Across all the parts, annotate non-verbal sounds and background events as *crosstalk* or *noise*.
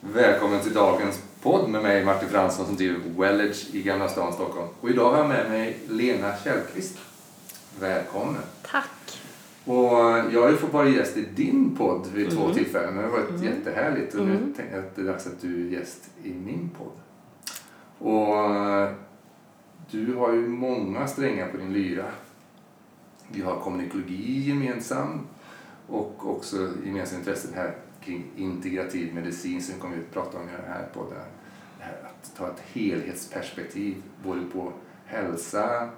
Välkommen till dagens podd med mig Martin Fransson som driver Wellage i Gamla stan, Stockholm. Och idag har jag med mig Lena Källqvist. Välkommen. Tack. Och jag har ju fått vara gäst i din podd vid två Mm. tillfällen. Det har varit Mm. jättehärligt och nu Mm. tänkte jag att det är dags att du är gäst i min podd. Och eh, du har ju många strängar på din lyra. Vi har kommunikologi gemensam och också gemensamma intressen här kring integrativ medicin som vi kommer att prata om i den här podden. Det här att ta ett helhetsperspektiv både på hälsa,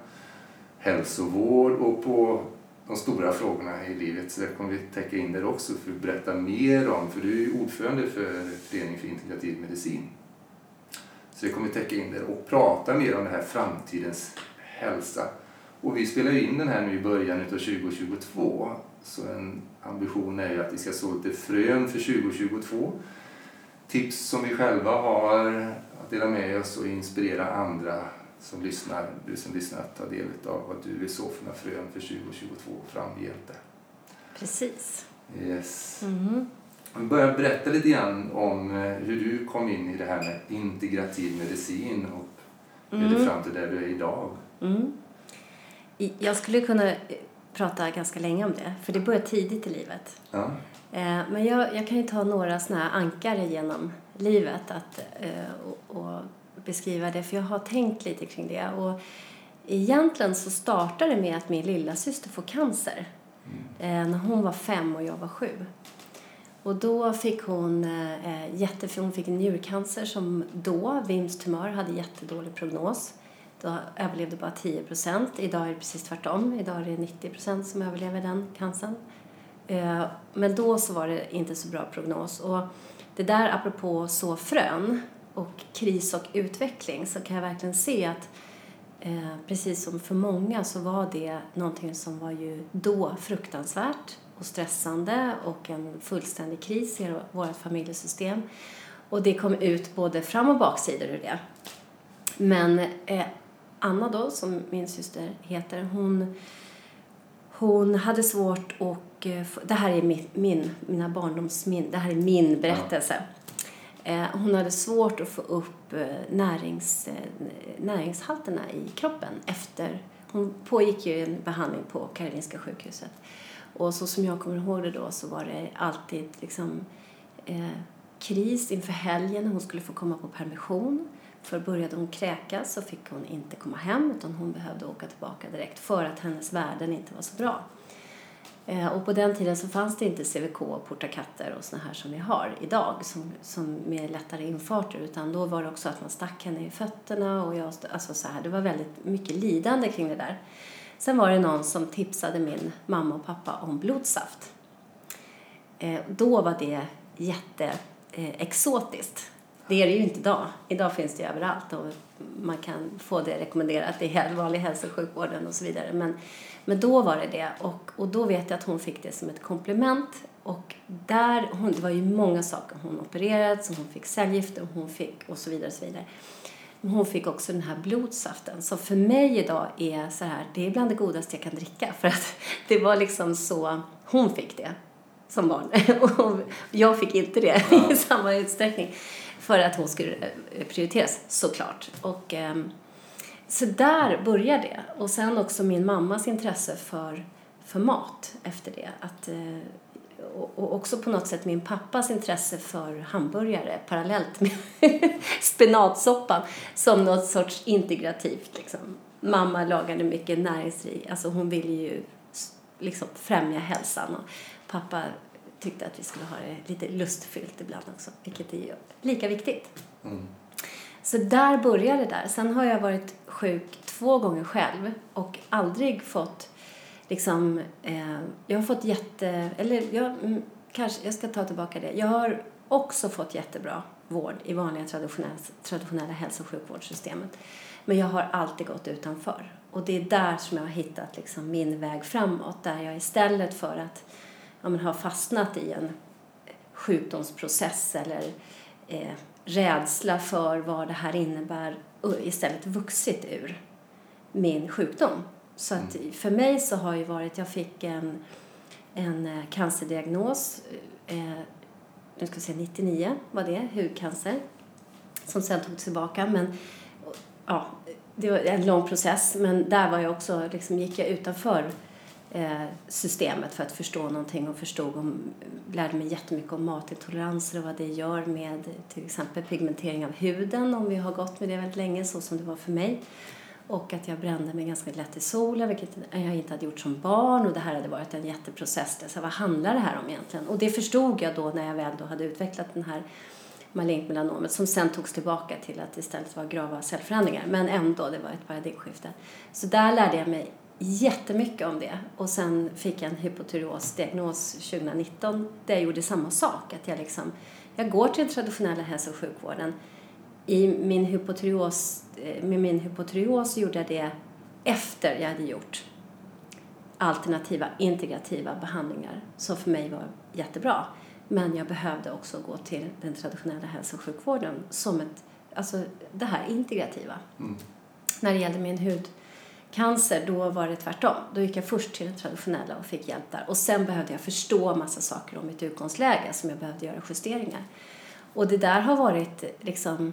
hälsovård och på de stora frågorna i livet. Så det kommer vi täcka in där också för att berätta mer om, för du är ju ordförande för Föreningen för integrativ medicin. Så det kommer vi täcka in där och prata mer om det här framtidens hälsa. Och vi spelar ju in den här nu i början av 2022. Så en ambition är ju att vi ska så lite frön för 2022. Tips som vi själva har att dela med oss och inspirera andra som lyssnar, du som lyssnar att ta del av vad du vill så för några frön för 2022 framgent. Precis. Yes. Mm. Vi börjar berätta lite grann om eh, hur du kom in i det här med integrativ medicin och hur det Mm. fram till där du är idag. Mm. Jag skulle kunna prata ganska länge om det, för det börjar tidigt i livet. Ja. Eh, Men jag, jag kan ju ta några såna här ankare genom livet att, eh, och, och beskriva det, för jag har tänkt lite kring det. Och egentligen så startade det med att min lilla syster får cancer eh, när hon var fem och jag var sju. Och då fick hon, eh, jätte, hon fick njurcancer som då, Wims tumör, hade jättedålig prognos. Då överlevde bara 10 procent. Idag är det precis tvärtom. Idag är det 90 procent som överlever den cancern. Eh, men då så var det inte så bra prognos. Och det där apropå så frön och kris och utveckling så kan jag verkligen se att eh, precis som för många så var det någonting som var ju då fruktansvärt och stressande och en fullständig kris i vårt familjesystem. Och det kom ut både fram och baksidor ur det. Men eh, Anna då, som min syster heter, hon, hon hade svårt och det här är min, min, mina barndomsmin, det här är min berättelse. Eh, hon hade svårt att få upp eh, närings, eh, näringshalterna i kroppen efter, hon pågick ju en behandling på Karolinska sjukhuset. Och så som jag kommer ihåg det då så var det alltid liksom eh, kris inför helgen när hon skulle få komma på permission. För började hon kräkas så fick hon inte komma hem utan hon behövde åka tillbaka direkt för att hennes värden inte var så bra. Eh, och på den tiden så fanns det inte CVK och portakatter och såna här som vi har idag som, som med lättare infarter utan då var det också att man stack henne i fötterna och jag, alltså så här, det var väldigt mycket lidande kring det där. Sen var det någon som tipsade min mamma och pappa om blodsaft. Eh, då var det jätteexotiskt. Eh, det är det ju inte idag. Idag finns det ju överallt och man kan få det rekommenderat i vanlig hälso och sjukvården och så vidare. Men, men då var det det och, och då vet jag att hon fick det som ett komplement och där, hon, det var ju många saker. Hon opererades, hon fick cellgifter hon fick och så vidare och så vidare. Men hon fick också den här blodsaften. som för mig idag är så här, det är bland det godaste jag kan dricka. *laughs* För att det var liksom så, hon fick det som barn. *laughs* Och jag fick inte det Ja. i samma utsträckning. För att hon skulle eh, prioriteras, såklart. Och, ehm, så där började det. Och sen också min mammas intresse för, för mat efter det. Att, eh, och, också på något sätt min pappas intresse för hamburgare parallellt med *laughs* spenatsoppan som något sorts integrativt. Liksom. Mamma lagade mycket näringsrik, alltså hon ville ju liksom främja hälsan och pappa tyckte att vi skulle ha det lite lustfyllt ibland också, vilket är lika viktigt. Mm. Så där började det där. Sen har jag varit sjuk två gånger själv och aldrig fått liksom, eh, jag har fått jätte, eller jag, mm, kanske, jag ska ta tillbaka det. Jag har också fått jättebra vård i vanliga traditionella, traditionella hälso och sjukvårdssystemet. Men jag har alltid gått utanför. Och det är där som jag har hittat liksom min väg framåt. Där jag istället för att ja, men, ha fastnat i en sjukdomsprocess eller eh, rädsla för vad det här innebär istället vuxit ur min sjukdom. Så att för mig så har ju varit, jag fick en, en eh, cancerdiagnos eh, nu ska vi se, 99 var det, hudcancer. Som sen tog tillbaka. Men ja, det var en lång process. Men där var jag också, liksom, gick jag utanför Eh, systemet för att förstå någonting och förstod om, lärde mig jättemycket om matintoleranser och vad det gör med till exempel pigmentering av huden om vi har gått med det väldigt länge så som det var för mig. Och att jag brände mig ganska lätt i solen, vilket jag inte hade gjort som barn. Och det här hade varit en jätteprocess. Så vad handlar det här om egentligen? Och det förstod jag då när jag väl då hade utvecklat den här malignt melanomet som sen togs tillbaka till att istället var grava cellförändringar. Men ändå, det var ett paradigmskifte. Så där lärde jag mig jättemycket om det. Och sen fick jag en hypotyreosdiagnos 2019 där jag gjorde samma sak. Att jag, liksom, jag går till den traditionella hälso och sjukvården. I min hypotyreos, eh, med min hypotyreos gjorde jag det efter jag hade gjort alternativa integrativa behandlingar som för mig var jättebra. Men jag behövde också gå till den traditionella hälso och sjukvården som ett, alltså det här integrativa. Mm. När det gällde min cancer, då var det tvärtom. Då gick jag först till den traditionella och fick hjälp där. Och sen behövde jag förstå massa saker om mitt utgångsläge som jag behövde göra justeringar. Och det där har varit liksom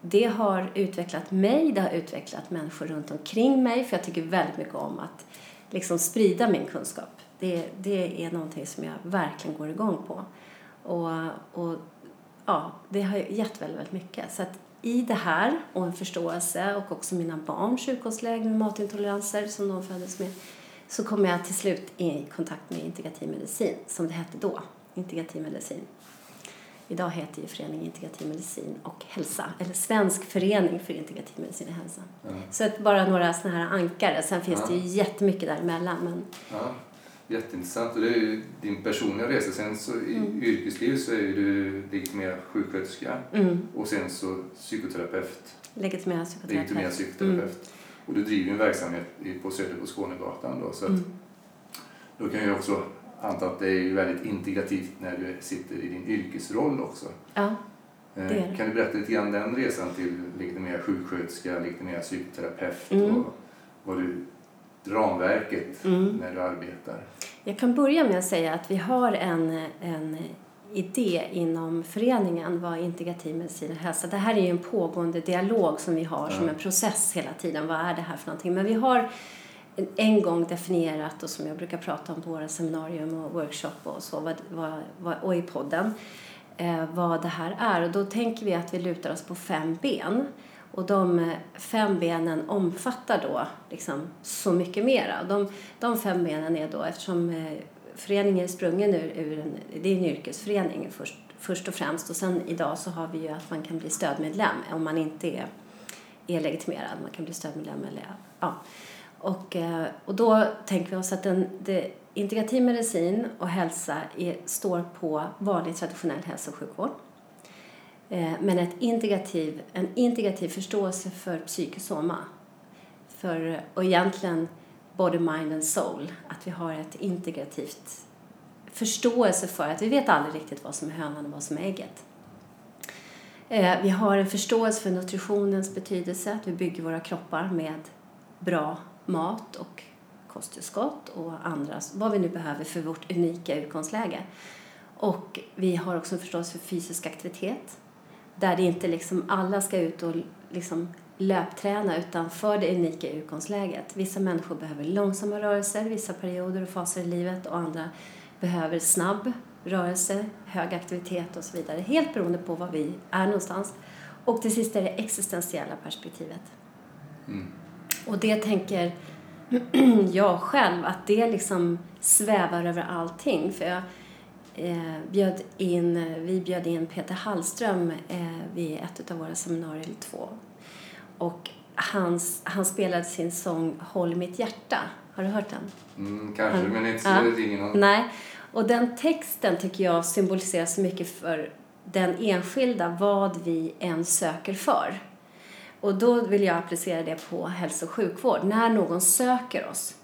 det har utvecklat mig, det har utvecklat människor runt omkring mig för jag tycker väldigt mycket om att liksom sprida min kunskap. Det, det är någonting som jag verkligen går igång på. Och, och ja, det har gett väldigt, väldigt mycket. Så att i det här och en förståelse och också mina barns utgångsläge med matintoleranser som de föddes med så kom jag till slut i kontakt med integrativ medicin som det hette då, integrativ medicin. Idag heter ju föreningen Integrativ medicin och hälsa, eller Svensk förening för integrativ medicin och hälsa. Ja. Så att bara några sådana här ankare. Sen finns ja. det ju jättemycket däremellan. Men... Ja. Jätteintressant. Och det är ju din personliga resa. Sen så i mm. yrkesliv så är du legitimerad sjuksköterska mm. och sen så psykoterapeut. Legitimerad psykoterapeut. Legitimerad psykoterapeut. Mm. Och du driver en verksamhet på Söder på Skånegatan då. Så att, mm. då kan jag också anta att det är väldigt integrativt när du sitter i din yrkesroll också. Ja, det är det. Kan du berätta lite grann den resan till legitimerad sjuksköterska, legitimerad psykoterapeut mm. och vad du ramverket mm. när du arbetar? Jag kan börja med att säga att vi har en, en idé inom föreningen vad integrativ medicin och hälsa. Det här är ju en pågående dialog som vi har ja. som en process hela tiden. Vad är det här för någonting? Men vi har en gång definierat och som jag brukar prata om på våra seminarium och workshop och så vad, vad, vad, och i podden eh, vad det här är. Och då tänker vi att vi lutar oss på fem ben. Och de eh, fem benen omfattar då liksom så mycket mera. De, de fem benen är då, eftersom eh, föreningen är sprungen ur, ur en, det är en yrkesförening först, först och främst och sen idag så har vi ju att man kan bli stödmedlem om man inte är, är legitimerad. Man kan bli stödmedlem eller ja. Och, eh, och då tänker vi oss att den, det, integrativ medicin och hälsa är, står på vanlig traditionell hälso och sjukvård. Eh, men ett integrativ, en integrativ förståelse för psykosoma. För, och egentligen body, mind and soul. Att vi har ett integrativt förståelse för att vi vet aldrig riktigt vad som är hönan och vad som är ägget. Eh, vi har en förståelse för nutritionens betydelse, att vi bygger våra kroppar med bra mat och kosttillskott och andra, vad vi nu behöver för vårt unika utgångsläge. Och vi har också en förståelse för fysisk aktivitet där det inte liksom alla ska ut och liksom löpträna utan för det unika utgångsläget. Vissa människor behöver långsamma rörelser vissa perioder och faser i livet och andra behöver snabb rörelse, hög aktivitet och så vidare. Helt beroende på var vi är någonstans. Och till sist är det existentiella perspektivet. Mm. Och det tänker *clears throat* jag själv att det liksom svävar över allting. För jag eh, bjöd in, vi bjöd in Peter Hallström eh, vid ett av våra seminarier, eller två. Och hans, han spelade sin sång Håll mitt hjärta. Har du hört den? Mm, kanske, han, men inte så ja, Nej. Och den texten tycker jag symboliserar så mycket för den enskilda, vad vi än söker för. Och då vill jag applicera det på hälso och sjukvård. När någon söker oss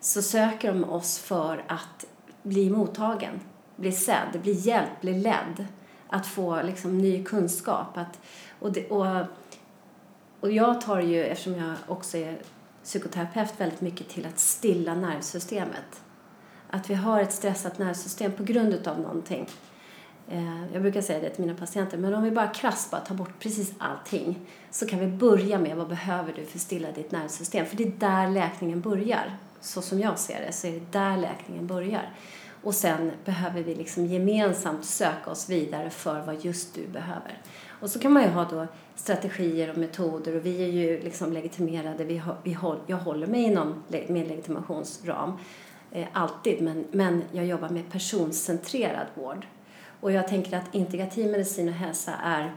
så söker de oss för att bli mottagen, bli sedd, bli hjälpt, bli ledd. Att få liksom ny kunskap. Att, och, det, och, och jag tar ju, eftersom jag också är psykoterapeut, väldigt mycket till att stilla nervsystemet. Att vi har ett stressat nervsystem på grund av någonting. Eh, jag brukar säga det till mina patienter, men om vi bara krasst bara tar bort precis allting så kan vi börja med vad behöver du för att stilla ditt nervsystem? För det är där läkningen börjar. Så som jag ser det så är det där läkningen börjar. Och sen behöver vi liksom gemensamt söka oss vidare för vad just du behöver. Och så kan man ju ha då strategier och metoder och vi är ju liksom legitimerade, vi, vi håll, jag håller mig inom min legitimationsram eh, alltid, men, men jag jobbar med personcentrerad vård. Och jag tänker att integrativ medicin och hälsa är,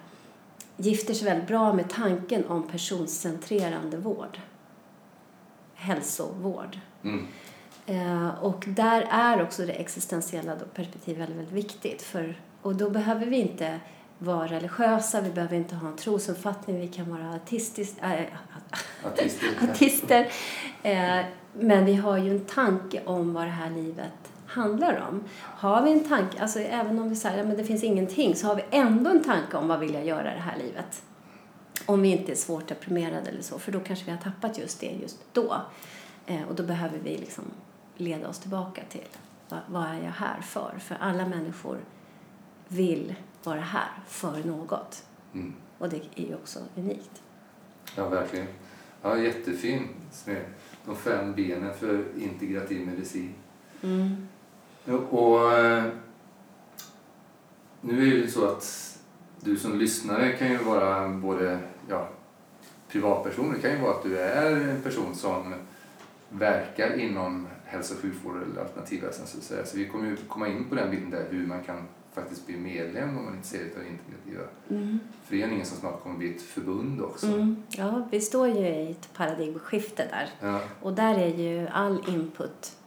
gifter sig väldigt bra med tanken om personcentrerande vård. Hälsovård. Mm. Eh, och där är också det existentiella perspektivet väldigt, väldigt viktigt. För, och då behöver vi inte vara religiösa, vi behöver inte ha en trosuppfattning, vi kan vara artistisk, äh, artister. *laughs* artister. Eh, men vi har ju en tanke om vad det här livet handlar om. Har vi en tanke, alltså även om vi säger att ja, det finns ingenting, så har vi ändå en tanke om vad vill jag göra i det här livet. Om vi inte är svårt deprimerade eller så, för då kanske vi har tappat just det just då. Eh, och då behöver vi liksom leda oss tillbaka till vad, vad är jag här för? För alla människor vill vara här för något. Mm. Och det är ju också unikt. Ja, verkligen. Ja, jättefin med de fem benen för integrativ medicin. Mm. Och eh, nu är det så att du som lyssnare kan ju vara både ja, privatperson, det kan ju vara att du är en person som verkar inom hälso och sjukvård eller alternativhälsan så att säga. Så vi kommer ju komma in på den biten där hur man kan faktiskt bli medlem om man är intresserad av integrativa mm. föreningen som snart kommer bli ett förbund också. Mm. Ja, vi står ju i ett paradigmskifte där. Ja. Och där är ju all input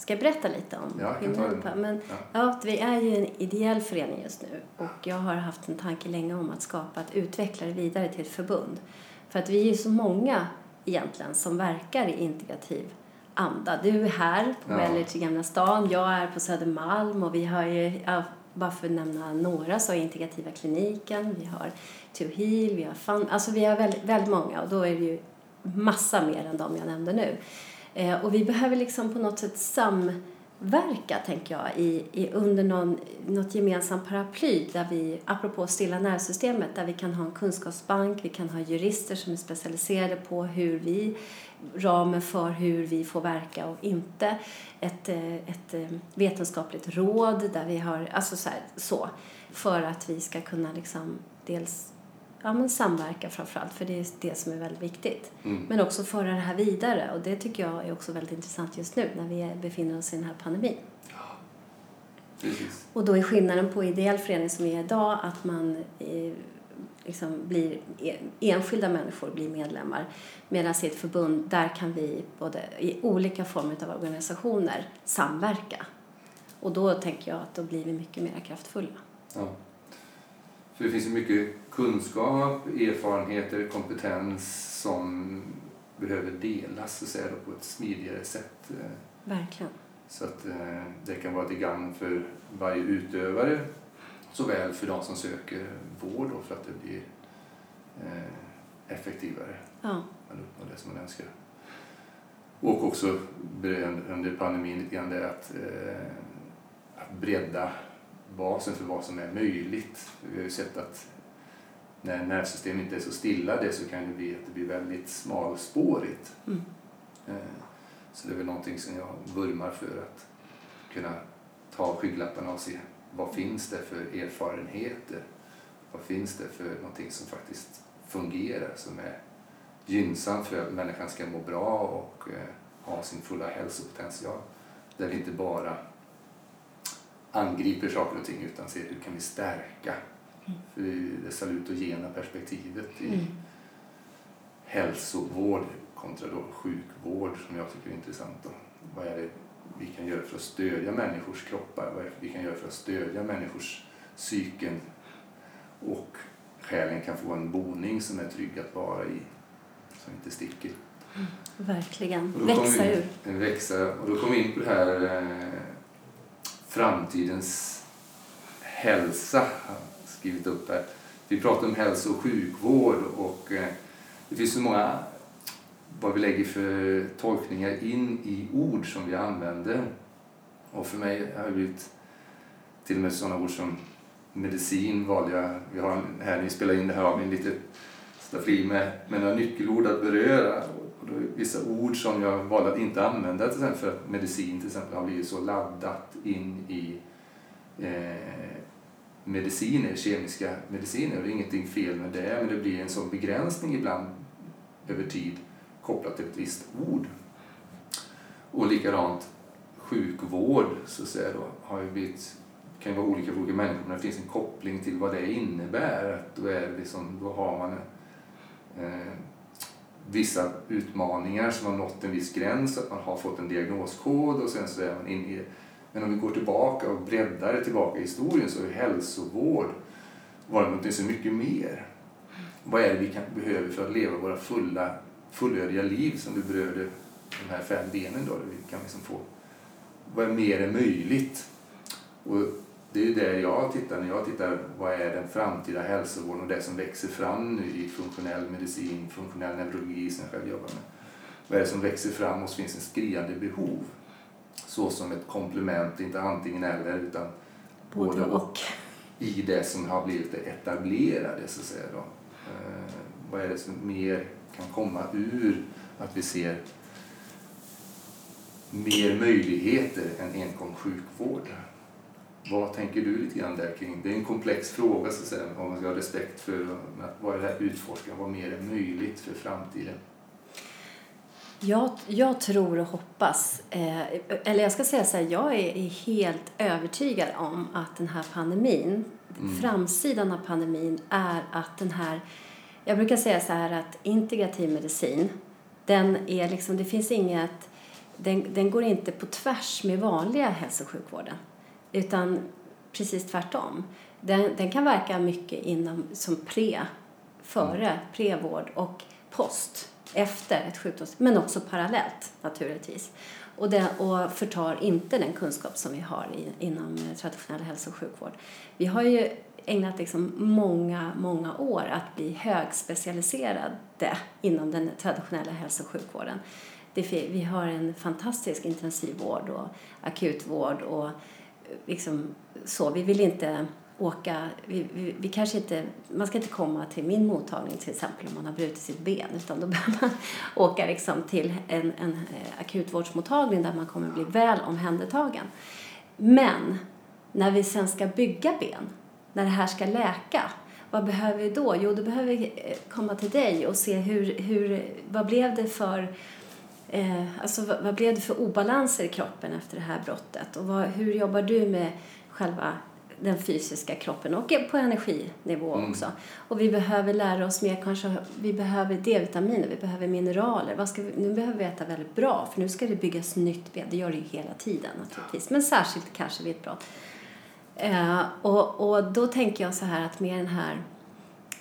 Ska jag berätta lite om ja, skillnaden? Men, ja. ja. vi är ju en ideell förening just nu och jag har haft en tanke länge om att skapa, att utveckla det vidare till ett förbund. För att vi är ju så många egentligen som verkar i integrativ anda. Du är här på ja. i Gamla stan, jag är på Södermalm och vi har ju, bara för att nämna några, så Integrativa kliniken, vi har To Heal, vi har Fun, alltså vi har väldigt, väldigt många och då är det ju massa mer än de jag nämnde nu. Eh, och vi behöver liksom på något sätt samverka, tänker jag, i, i under någon, något gemensamt paraply där vi, apropå stilla nervsystemet, där vi kan ha en kunskapsbank, vi kan ha jurister som är specialiserade på hur vi, ramen för hur vi får verka och inte, ett, eh, ett eh, vetenskapligt råd där vi har, alltså så, här, så för att vi ska kunna liksom dels ja, men samverka framförallt, för det är det som är väldigt viktigt. Mm. Men också föra det här vidare och det tycker jag är också väldigt intressant just nu när vi befinner oss i den här pandemin. Precis. Och då är skillnaden på ideell förening som är idag att man eh, liksom blir, e, enskilda människor blir medlemmar. Medan i ett förbund, där kan vi både i olika former av organisationer samverka. Och då tänker jag att då blir vi mycket mer kraftfulla. Ja. För det finns ju mycket kunskap, erfarenheter, kompetens som behöver delas så säga, på ett smidigare sätt. Verkligen. Så att eh, det kan vara till gagn för varje utövare såväl för de som söker vård då, för att det blir eh, effektivare. Ja. Man uppnår det som man önskar. Och också under pandemin lite grann det att, eh, att bredda basen för vad som är möjligt. Vi har ju sett att när nervsystemet inte är så stilla det så kan det bli att det blir väldigt smalspårigt. Mm. Eh, så det är väl någonting som jag vurmar för att kunna ta skygglapparna och se vad finns det för erfarenheter? Vad finns det för någonting som faktiskt fungerar, som är gynnsamt för att människan ska må bra och eh, ha sin fulla hälsopotential? Där vi inte bara angriper saker och ting utan ser hur kan vi stärka mm. för det salutogena perspektivet i mm. hälsovård kontra då sjukvård som jag tycker är intressant. Då. Vad är det vi kan göra för att stödja människors kroppar? Vad vi kan göra för att stödja människors psyken? Och själen kan få en boning som är trygg att vara i, som inte sticker. Mm, verkligen. Växa ur. Växa. Och då kommer vi in på det här eh, framtidens hälsa, skrivit upp här. Vi pratar om hälso och sjukvård och eh, det finns så många vad vi lägger för tolkningar in i ord som vi använder. Och för mig har det blivit till och med sådana ord som medicin valde jag, vi har en, här när vi spelar in det här har vi en liten staffli med, med några nyckelord att beröra. Och då är vissa ord som jag valde att inte använda till exempel för att medicin till exempel har blivit så laddat in i eh, mediciner, kemiska mediciner. Det är ingenting fel med det, men det blir en sån begränsning ibland över tid kopplat till ett visst ord. Och likadant sjukvård så att säga då, har ju blivit, kan ju vara olika för olika människor men det finns en koppling till vad det innebär. Att då, är liksom, då har man eh, vissa utmaningar som har nått en viss gräns, att man har fått en diagnoskod och sen så är man inne i det. Men om vi går tillbaka och breddar det tillbaka i historien så är hälsovård varit något så mycket mer. Vad är det vi kan, behöver för att leva våra fulla, fullödiga liv som du berörde de här fem benen då, där vi kan liksom få vad är mer är möjligt? Och det är det jag tittar när jag tittar vad är den framtida hälsovården och det som växer fram nu i funktionell medicin, funktionell neurologi som jag själv jobbar med. Vad är det som växer fram och finns en skriande behov? Så som ett komplement, inte antingen eller utan både, och. och. i det som har blivit det etablerade så att säga. Då. Eh, vad är det som mer kan komma ur att vi ser mer möjligheter än enkom sjukvård. Vad tänker du lite grann där kring? Det är en komplex fråga så att säga, om man ska ha respekt för vad är det här utforskar, vad mer är möjligt för framtiden? Jag, jag tror och hoppas, eh, eller jag ska säga så här, jag är, är helt övertygad om att den här pandemin, mm. framsidan av pandemin är att den här, jag brukar säga så här att integrativ medicin, den är liksom, det finns inget den, den går inte på tvärs med vanliga hälso och sjukvården utan precis tvärtom. Den, den kan verka mycket inom, som pre, före, mm. prevård och post, efter ett sjukdoms... Men också parallellt naturligtvis. Och, den, och förtar inte den kunskap som vi har i, inom traditionell hälso och sjukvård. Vi har ju ägnat liksom många, många år att bli högspecialiserade inom den traditionella hälso och sjukvården det, vi har en fantastisk intensivvård och akutvård och liksom så. Vi vill inte åka, vi, vi, vi, kanske inte, man ska inte komma till min mottagning till exempel om man har brutit sitt ben utan då *laughs* behöver man åka liksom till en, en eh, akutvårdsmottagning där man kommer bli väl omhändertagen. Men när vi sen ska bygga ben, när det här ska läka, vad behöver vi då? Jo, då behöver vi eh, komma till dig och se hur, hur, vad blev det för Eh, alltså vad, vad, blev det för obalanser i kroppen efter det här brottet? Och vad, hur jobbar du med själva den fysiska kroppen och på energinivå mm. också. Och vi behöver lära oss mer, kanske vi behöver D-vitaminer, vi behöver mineraler. Vad ska vi, nu behöver vi äta väldigt bra för nu ska det byggas nytt ben. Det gör det ju hela tiden naturligtvis, men särskilt kanske vid ett brott. Eh, och, och då tänker jag så här att med den här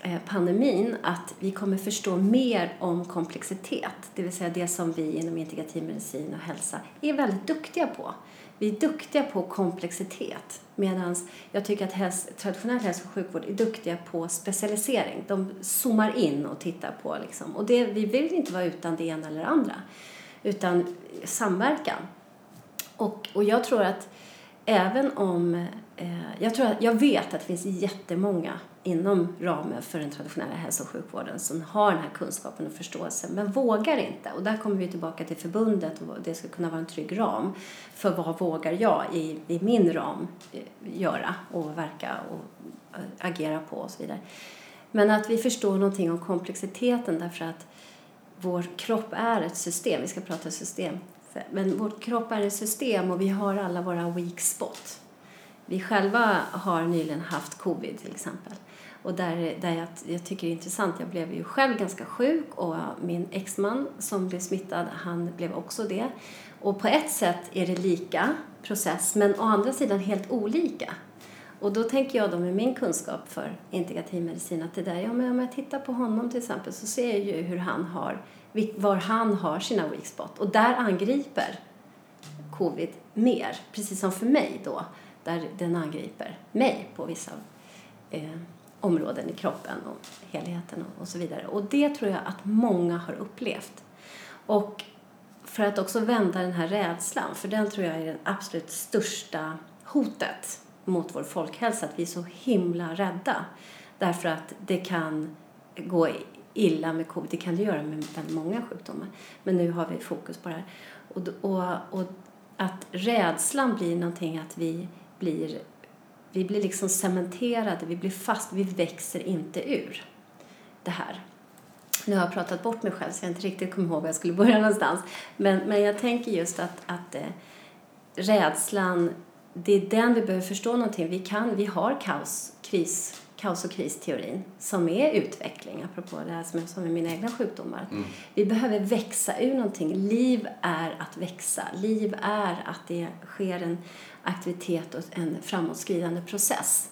eh, pandemin att vi kommer förstå mer om komplexitet, det vill säga det som vi inom integrativ medicin och hälsa är väldigt duktiga på. Vi är duktiga på komplexitet medan jag tycker att häls traditionell hälso och sjukvård är duktiga på specialisering. De zoomar in och tittar på liksom. Och det, vi vill inte vara utan det ena eller andra utan samverkan. Och, och jag tror att även om Eh, jag, tror att, jag vet att det finns jättemånga inom ramen för den traditionella hälso och sjukvården som har den här kunskapen och förståelsen men vågar inte. Och där kommer vi tillbaka till förbundet och det ska kunna vara en trygg ram för vad vågar jag i, i min ram eh, göra och verka och eh, agera på och så vidare. Men att vi förstår någonting om komplexiteten därför att vår kropp är ett system, vi ska prata system, men vår kropp är ett system och vi har alla våra weak spot. Vi själva har nyligen haft covid till exempel. Och där, där jag, jag tycker det är intressant, jag blev ju själv ganska sjuk och min exman som blev smittad, han blev också det. Och på ett sätt är det lika process, men å andra sidan helt olika. Och då tänker jag då med min kunskap för integrativ medicin att det där, ja men om jag tittar på honom till exempel så ser jag ju hur han har, var han har sina weak spot. Och där angriper covid mer, precis som för mig då, där den angriper mig på vissa eh, områden i kroppen och helheten och, och så vidare. Och det tror jag att många har upplevt. Och för att också vända den här rädslan, för den tror jag är det absolut största hotet mot vår folkhälsa att vi är så himla rädda. Därför att det kan gå illa med covid. Det kan det göra med väldigt många sjukdomar. Men nu har vi fokus på det här. Och, och, och att rädslan blir någonting att vi blir, vi blir liksom cementerade, vi blir fast, vi växer inte ur det här. Nu har jag pratat bort mig själv så jag inte riktigt kommer ihåg var jag skulle börja någonstans. Men, men jag tänker just att, att eh, rädslan, det är den vi behöver förstå någonting. Vi, kan, vi har kaos, kris, kaos och kristeorin som är utveckling, apropå det här som jag sa med mina egna sjukdomar. Mm. Vi behöver växa ur någonting. Liv är att växa. Liv är att det sker en aktivitet och en framåtskridande process.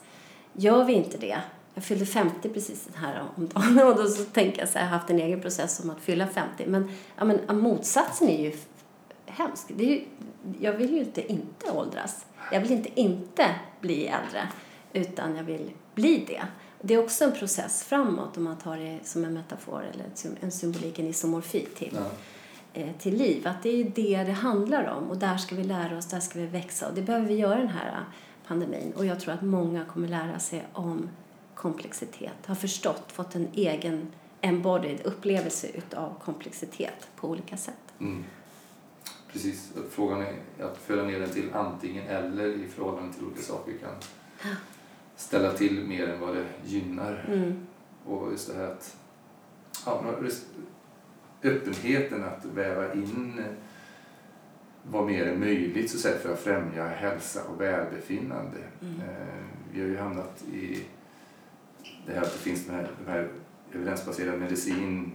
Gör vi inte det, jag fyllde 50 precis den här om dagen och då så tänker jag så här, jag har haft en egen process om att fylla 50. Men, ja, men motsatsen är ju hemsk. Det är ju, jag vill ju inte inte åldras. Jag vill inte inte bli äldre, utan jag vill bli det. Det är också en process framåt om man tar det som en metafor eller en symbolik, en isomorfi till, ja eh, till liv. Att det är det det handlar om och där ska vi lära oss, där ska vi växa och det behöver vi göra den här pandemin. Och jag tror att många kommer lära sig om komplexitet, har förstått, fått en egen embodied upplevelse av komplexitet på olika sätt. Mm. Precis, frågan är att föra ner den till antingen eller i förhållande till olika saker kan ställa till mer än vad det gynnar. Mm. Och just det här att ja, öppenheten att väva in vad mer är möjligt så säga, för att främja hälsa och välbefinnande. Mm. Eh, vi har ju hamnat i det här att det finns den här, den här evidensbaserad medicin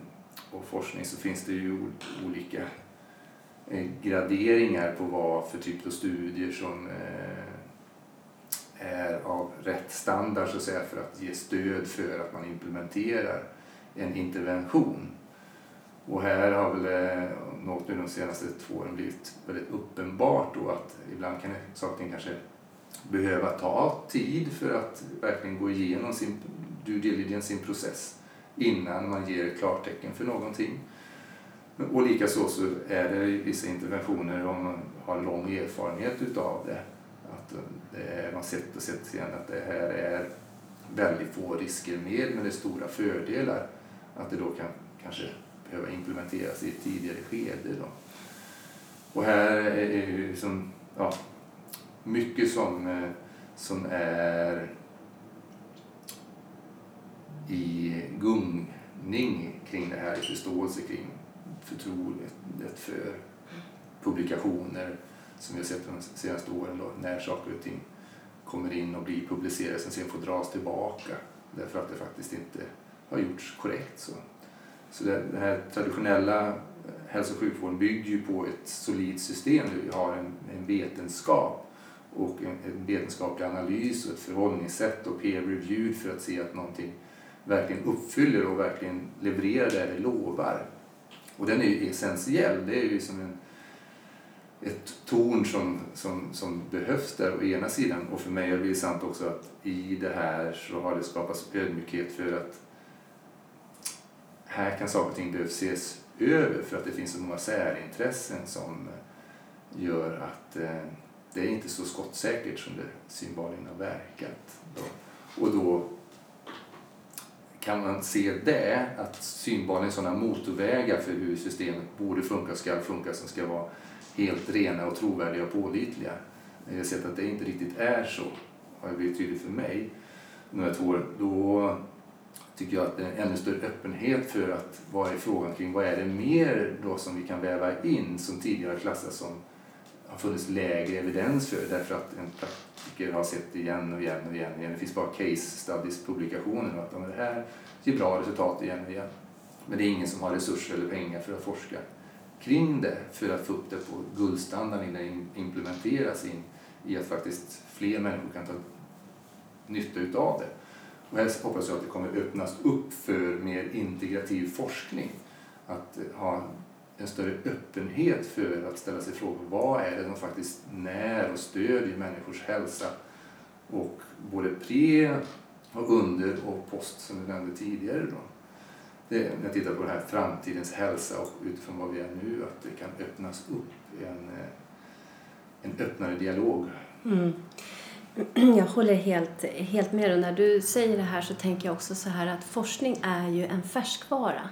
och forskning så finns det ju olika eh, graderingar på vad för typ av studier som eh, är av rätt standard så att säga för att ge stöd för att man implementerar en intervention. Och här har väl eh, något de senaste två åren blivit väldigt uppenbart då att ibland kan saker kanske behöva ta tid för att verkligen gå igenom sin due diligence, sin process innan man ger klartecken för någonting. Och likaså så är det vissa interventioner om man har lång erfarenhet utav det. Att det man sett och sett igen att det här är väldigt få risker med men det är stora fördelar. Att det då kan kanske behöva implementeras i ett tidigare skede. Då. Och här är ju liksom, ja, mycket som, eh, som är i gungning kring det här, i förståelse kring förtroendet för publikationer som vi har sett de senaste åren då, när saker och ting kommer in och blir publicerade som sen får dras tillbaka därför att det faktiskt inte har gjorts korrekt. Så, så det, den här traditionella eh, hälso och sjukvården bygger ju på ett solidt system där vi har en, en vetenskap och en, en vetenskaplig analys och ett förhållningssätt och peer review för att se att någonting verkligen uppfyller och verkligen levererar det det lovar. Och den är ju essentiell. Det är ju som en, ett torn som, som, som behövs där å ena sidan. Och för mig har det blivit sant också att i det här så har det skapats ödmjukhet för att här kan saker och ting behöva ses över för att det finns så många särintressen som eh, gör att eh, det är inte så skottsäkert som det synbarligen har verkat. Då. Och då kan man se det, att synbarligen sådana motorvägar för hur systemet borde funka, ska funka, som ska vara helt rena och trovärdiga och pålitliga. När Jag har sett att det inte riktigt är så, har det blivit tydligt för mig de här två åren. Då tycker jag att det är en ännu större öppenhet för att vad är frågan kring vad är det mer då som vi kan väva in som tidigare klassats som har funnits lägre evidens för därför att en praktiker har sett igen och igen och igen. Det finns bara case studies publikationer och att det här ger bra resultat igen och igen. Men det är ingen som har resurser eller pengar för att forska kring det för att få upp det på guldstandard innan det implementeras in i att faktiskt fler människor kan ta nytta utav det. Och här hoppas jag att det kommer öppnas upp för mer integrativ forskning. Att eh, ha en större öppenhet för att ställa sig frågan vad är det som faktiskt när och stödjer människors hälsa och både pre och under och post som vi nämnde tidigare. Då. Det, när jag tittar på den här framtidens hälsa och utifrån vad vi är nu att det kan öppnas upp en, eh, en öppnare dialog. Mm. *clears throat* jag håller helt, helt med. Och när du säger det här så tänker jag också så här att forskning är ju en färskvara.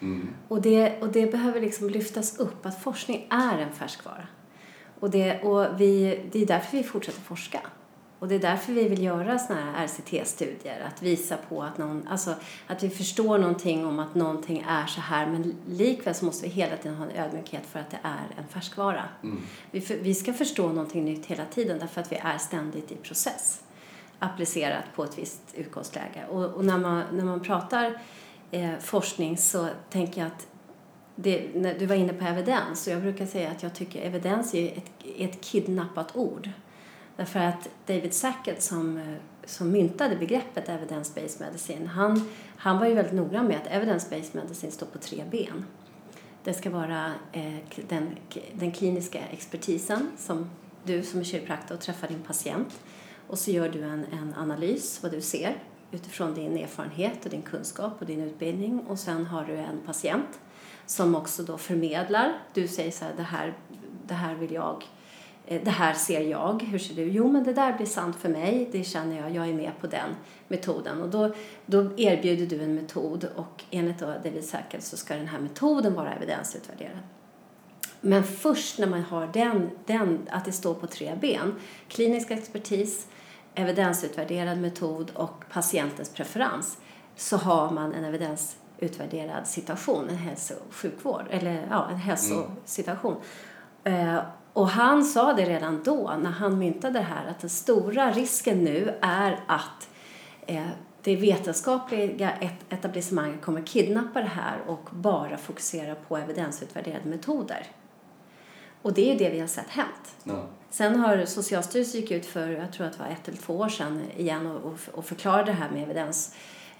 Mm. Och, det, och det behöver liksom lyftas upp, att forskning är en färskvara. Och, det, och vi, det är därför vi fortsätter forska. Och det är därför vi vill göra såna här RCT-studier, att visa på att, någon, alltså, att vi förstår någonting om att någonting är så här, men likväl så måste vi hela tiden ha en ödmjukhet för att det är en färskvara. Mm. Vi, för, vi ska förstå någonting nytt hela tiden därför att vi är ständigt i process applicerat på ett visst utgångsläge. Och, och när, man, när man pratar eh, forskning så tänker jag att det, när du var inne på evidens och jag brukar säga att jag tycker evidens är ett, ett kidnappat ord. Därför att David Sackett som, som myntade begreppet evidence-based medicine, han, han var ju väldigt noggrann med att evidence-based medicine står på tre ben. Det ska vara eh, den, den kliniska expertisen som du som är kiropraktor träffar din patient och så gör du en, en analys, vad du ser utifrån din erfarenhet och din kunskap och din utbildning och sen har du en patient som också då förmedlar. Du säger så här, det här, det här vill jag det här ser jag, hur ser du? Jo, men det där blir sant för mig, det känner jag, jag är med på den metoden. Och då, då erbjuder du en metod och enligt David Sackett så ska den här metoden vara evidensutvärderad. Men först när man har den, den, att det står på tre ben, klinisk expertis, evidensutvärderad metod och patientens preferens, så har man en evidensutvärderad situation, en hälso och sjukvård, eller ja, en hälsosituation. Mm. Och han sa det redan då, när han myntade det här, att den stora risken nu är att eh, det vetenskapliga etablissemanget kommer kidnappa det här och bara fokusera på evidensutvärderade metoder. Och det är det vi har sett hänt. Ja. Sen har Socialstyrelsen gick ut för, jag tror att det var ett eller två år sedan igen och, och förklarade det här med evidens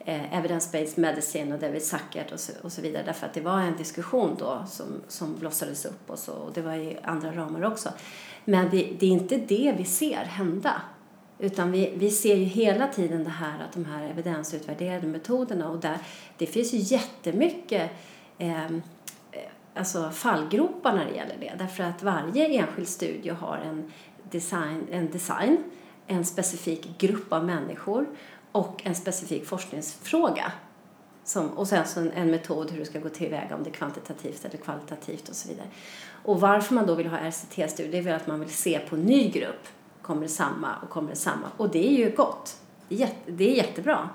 eh, evidence-based medicine och David Sackert och så, och så vidare. Därför att det var en diskussion då som, som blossades upp och så och det var i andra ramar också. Men det, det är inte det vi ser hända. Utan vi, vi ser ju hela tiden det här att de här evidensutvärderade metoderna och där, det finns ju jättemycket ehm, eh, alltså fallgropar när det gäller det. Därför att varje enskild studie har en design, en design en specifik grupp av människor och en specifik forskningsfråga. Som, och sen så en, en metod hur du ska gå tillväga, om det är kvantitativt eller kvalitativt och så vidare. Och varför man då vill ha RCT-studier är väl att man vill se på en ny grupp. Kommer det samma och kommer det samma? Och det är ju gott. Det är jättebra.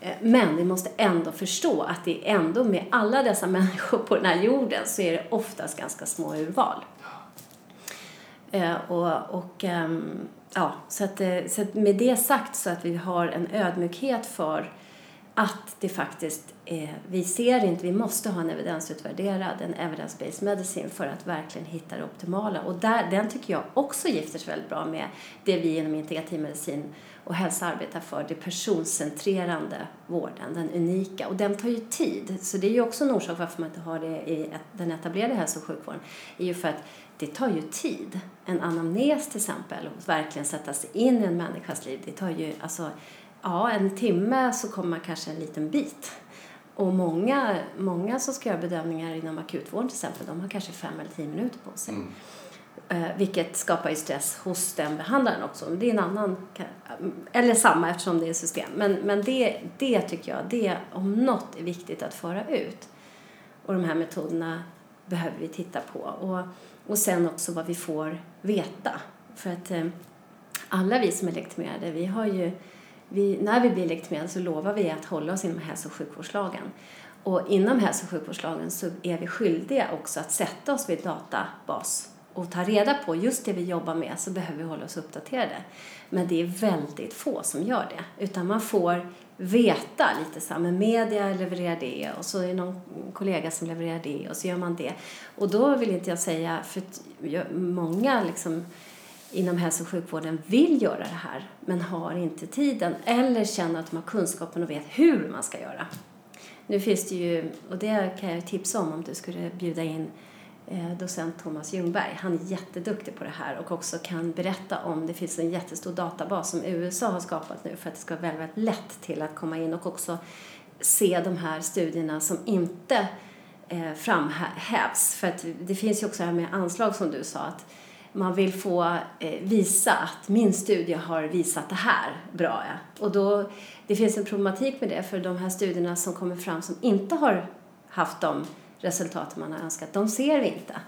Eh, men vi måste ändå förstå att det är ändå med alla dessa *laughs* människor på den här jorden så är det oftast ganska små urval. Eh, och, och um, ja, så, att, eh, så att med det sagt så att vi har en ödmjukhet för att det faktiskt är, vi ser inte, vi måste ha en evidensutvärderad, en evidence-based medicine för att verkligen hitta det optimala. Och där, den tycker jag också gifter sig väldigt bra med det vi inom integrativ medicin och hälsa arbetar för, det personcentrerande vården, den unika. Och den tar ju tid, så det är ju också en orsak varför man inte har det i den etablerade hälso och sjukvården, är ju för att det tar ju tid. En anamnes till exempel, och verkligen sätta sig in i en människas liv, det tar ju alltså, ja en timme så kommer man kanske en liten bit. Och många, många som ska göra bedömningar inom akutvården till exempel, de har kanske fem eller tio minuter på sig. Mm. Eh, vilket skapar ju stress hos den behandlaren också. Det är en annan, eller samma eftersom det är system. Men, men det, det tycker jag, det om något är viktigt att föra ut. Och de här metoderna behöver vi titta på. Och, och sen också vad vi får veta. För att eh, alla vi som är legitimerade, vi har ju, vi, när vi blir legitimerade så lovar vi att hålla oss inom hälso och sjukvårdslagen. Och inom hälso och sjukvårdslagen så är vi skyldiga också att sätta oss vid databas och ta reda på just det vi jobbar med så behöver vi hålla oss uppdaterade. Men det är väldigt få som gör det. Utan man får veta lite så här, men media levererar det och så är det någon kollega som levererar det och så gör man det. Och då vill inte jag säga, för många liksom inom hälso och sjukvården vill göra det här men har inte tiden eller känner att de har kunskapen och vet hur man ska göra. Nu finns det ju, och det kan jag tipsa om om du skulle bjuda in Eh, docent Thomas Ljungberg. Han är jätteduktig på det här och också kan berätta om, det finns en jättestor databas som USA har skapat nu för att det ska vara väldigt lätt till att komma in och också se de här studierna som inte eh, framhävs. För att det finns ju också det här med anslag som du sa att man vill få eh, visa att min studie har visat det här bra. Ja. Och då, det finns en problematik med det för de här studierna som kommer fram som inte har haft de resultat man har önskat, de ser vi inte.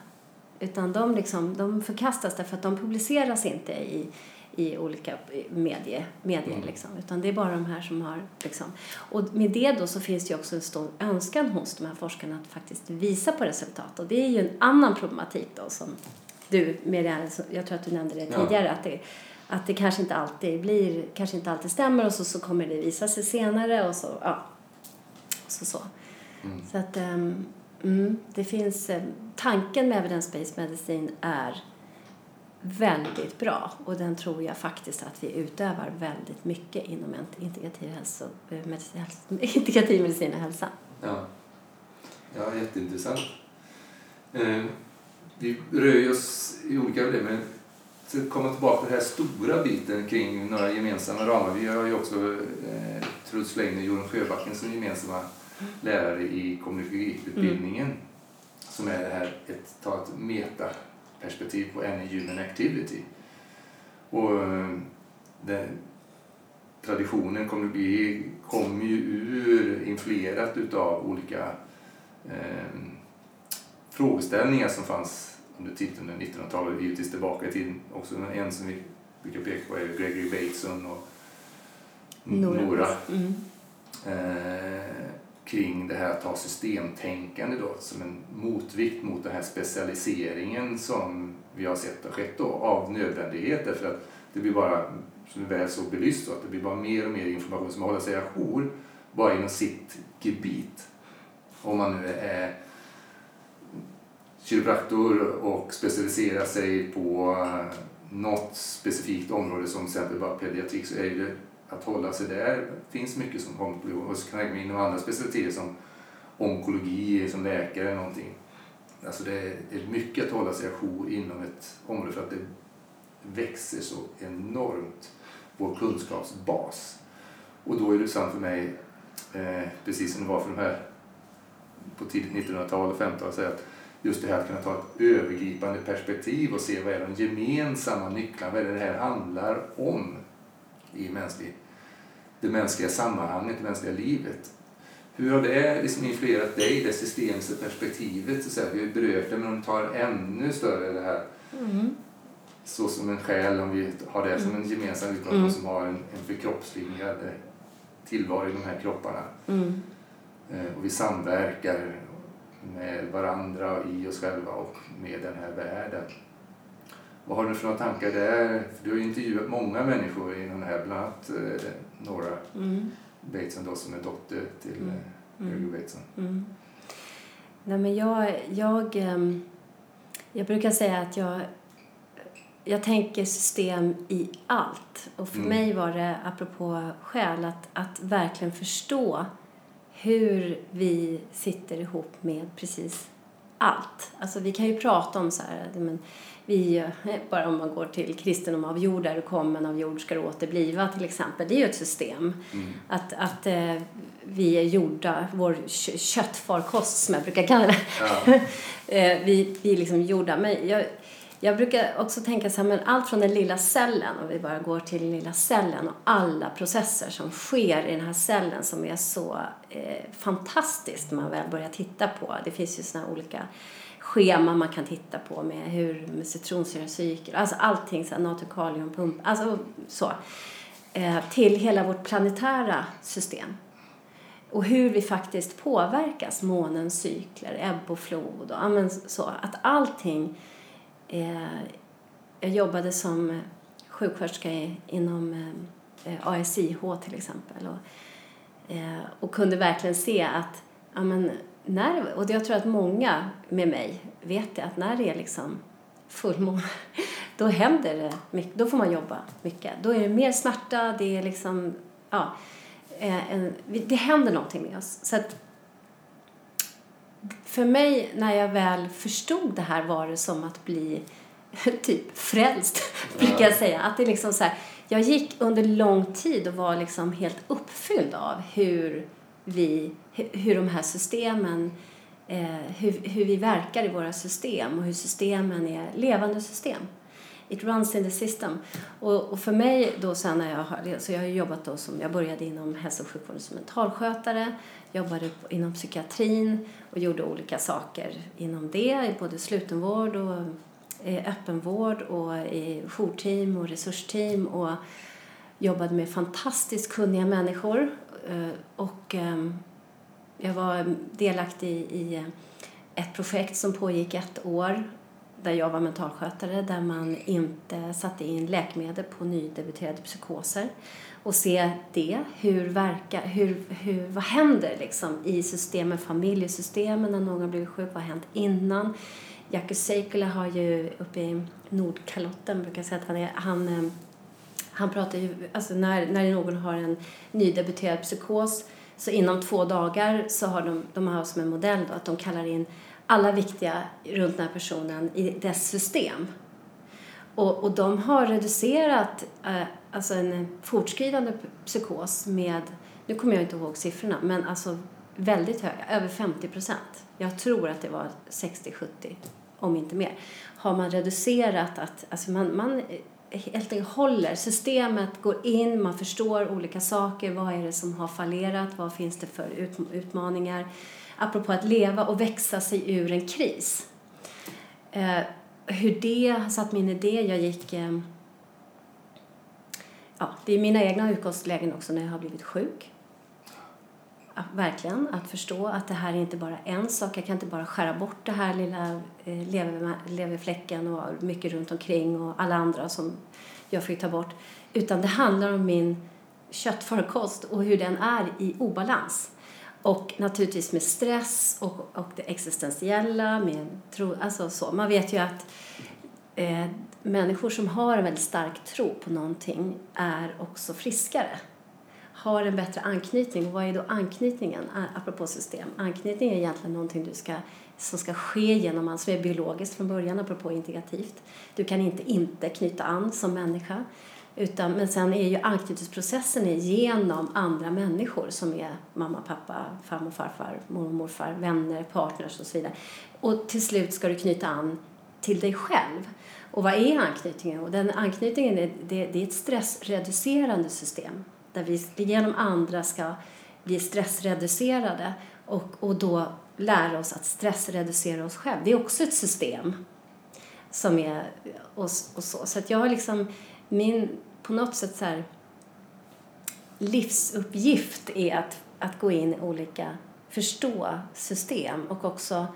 Utan de, liksom, de förkastas därför att de publiceras inte i, i olika medier, medier mm. liksom, utan det är bara de här som har liksom. Och med det då så finns det ju också en stor önskan hos de här forskarna att faktiskt visa på resultat och det är ju en annan problematik då som du, Miriam, jag tror att du nämnde det tidigare, ja. att, det, att det kanske inte alltid blir, kanske inte alltid stämmer och så, så kommer det visa sig senare och så, ja. Så, så. Mm. så att, um, mm, det finns, eh, tanken med evidence-based medicin är väldigt bra och den tror jag faktiskt att vi utövar väldigt mycket inom integrativ, hälso, eh, medicin, *laughs* integrativ medicin och hälsa. Ja, ja jätteintressant. Eh, vi rör oss i olika problem men att komma tillbaka till den här stora biten kring några gemensamma ramar. Vi har ju också eh, Truls Leijner och Jorun Sjöbacken som gemensamma lärare i kommunikiutbildningen mm. som är det här ett, ta ett metaperspektiv på any human activity. Och eh, den, traditionen kommunici kommer ju ur, influerat utav olika eh, frågeställningar som fanns under titeln 1900-talet, givetvis tillbaka i tiden. Också en som vi brukar peka på är Gregory Bateson och Nora. Nora. Mm. Eh, kring det här att ha systemtänkande då, som en motvikt mot den här specialiseringen som vi har sett har skett då, av nödvändighet därför att det blir bara, som vi väl så belyst, så att det blir bara mer och mer information som håller sig ajour bara inom sitt gebit. Om man nu är kiropraktor och specialiserar sig på något specifikt område som till exempel bara pediatrik så är det att hålla sig där. Det finns mycket som kommer och så kan jag gå in andra specialiteter som onkologi som läkare eller någonting. Alltså det är mycket att hålla sig ajour inom ett område för att det växer så enormt, vår kunskapsbas. Och då är det sant för mig, eh, precis som det var för de här på tidigt 1900-tal och 1500-tal, att just det här att kunna ta ett övergripande perspektiv och se vad är de gemensamma nycklarna, vad är det det här handlar om i mänsklig, det mänskliga sammanhanget, det mänskliga livet. Hur har det liksom influerat dig, det systemiska perspektivet? Så att vi har berört det, men om vi tar ännu större det här mm. så som en själ, om vi har det som en mm. gemensam utgångspunkt mm. som har en, en förkroppsligad tillvaro i de här kropparna. Mm. Eh, och vi samverkar med varandra, i oss själva och med den här världen. Vad har du för några tankar där? För du har intervjuat många människor inom det här, bland annat eh, Nora mm. Bateson då, som är dotter till mm. Gregory mm. Bateson. Mm. Nej, men jag, jag, ehm, jag brukar säga att jag, jag tänker system i allt. Och för mm. mig var det, apropå själ, att, att verkligen förstå hur vi sitter ihop med precis allt. Alltså vi kan ju prata om så här, men vi, eh, bara om man går till kristendom av jord är du kommen, av jord ska du återbliva till exempel. Det är ju ett system. Mm. Att, att eh, vi är gjorda, vår köttfarkost som jag brukar kalla det. Ja. *laughs* eh, vi, vi är liksom gjorda. Men jag, jag brukar också tänka så här, men allt från den lilla cellen, om vi bara går till den lilla cellen och alla processer som sker i den här cellen som är så eh, fantastiskt när man väl börjar titta på. Det finns ju sådana olika scheman man kan titta på med hur med citronsyracykel, alltså allting så natriumkaliumpump, alltså så. Eh, till hela vårt planetära system. Och hur vi faktiskt påverkas, månens cykler, ebb och flod och så. Att allting Eh, jag jobbade som sjuksköterska inom eh, eh ASIH till exempel och, eh, och kunde verkligen se att ja, men, när, och jag tror att många med mig vet det, att när det är liksom fullmåne *laughs* då händer det mycket, då får man jobba mycket. Då är det mer smärta, det är liksom, ja, eh, en, det händer någonting med oss. Så att, för mig, när jag väl förstod det här, var det som att bli *laughs* typ frälst, *laughs* brukar jag säga. Att det liksom så här, jag gick under lång tid och var liksom helt uppfylld av hur vi, hur de här systemen, eh, hur, hur vi verkar i våra system och hur systemen är levande system. It runs in the system. Och, och för mig då sen när jag har, så jag har jobbat då som, jag började inom hälso och sjukvården som mentalskötare, jobbade inom psykiatrin och gjorde olika saker inom det, både slutenvård och eh, öppenvård och i jourteam och resursteam och jobbade med fantastiskt kunniga människor. Eh, och ehm, jag var delaktig i eh, ett projekt som pågick ett år där jag var mentalskötare där man inte satte in läkemedel på nydebuterade psykoser och se det, hur verkar, hur, hur, vad händer liksom i systemen, familjesystemen när någon blir sjuk, vad har hänt innan? Jackie Seikula har ju uppe i Nordkalotten brukar säga att han är, han, eh, han pratar ju, alltså när, när någon har en nydebuterad psykos så inom två dagar så har de, de har som en modell då, att de kallar in alla viktiga runt den här personen i dess system. Och, och de har reducerat eh, alltså en fortskridande psykos med, nu kommer jag inte ihåg siffrorna, men alltså väldigt höga, över 50 procent. Jag tror att det var 60-70, om inte mer. Har man reducerat att, alltså man, man helt enkelt håller, systemet går in, man förstår olika saker, vad är det som har fallerat, vad finns det för utmaningar apropå att leva och växa sig ur en kris. Eh, hur det satt min idé. Jag gick... Eh, ja, det är mina egna utgångslägen också när jag har blivit sjuk. Ja, verkligen, att förstå att det här är inte bara en sak. Jag kan inte bara skära bort det här lilla eh, leverfläcken och mycket runt omkring och alla andra som jag fick ta bort. Utan det handlar om min köttförkost och hur den är i obalans. Och naturligtvis med stress och, och det existentiella. Med tro, alltså så. Man vet ju att eh, människor som har en väldigt stark tro på någonting är också friskare. Har en bättre anknytning. Och vad är då anknytningen? Apropå system. Anknytning är egentligen någonting du ska, som ska ske genom, som är biologiskt från början, apropå integrativt. Du kan inte inte knyta an som människa. Utan, men sen är ju anknytningsprocessen genom andra människor som är mamma, pappa, farmor, farfar, mormor, morfar, vänner, partners och så vidare. Och till slut ska du knyta an till dig själv. Och vad är anknytningen? Och den anknytningen är, det, det är ett stressreducerande system där vi genom andra ska bli stressreducerade och, och då lära oss att stressreducera oss själva. Det är också ett system som är och, och så. Så att jag har liksom min på något sätt så här, livsuppgift är att, att gå in i olika, förstå system. Och också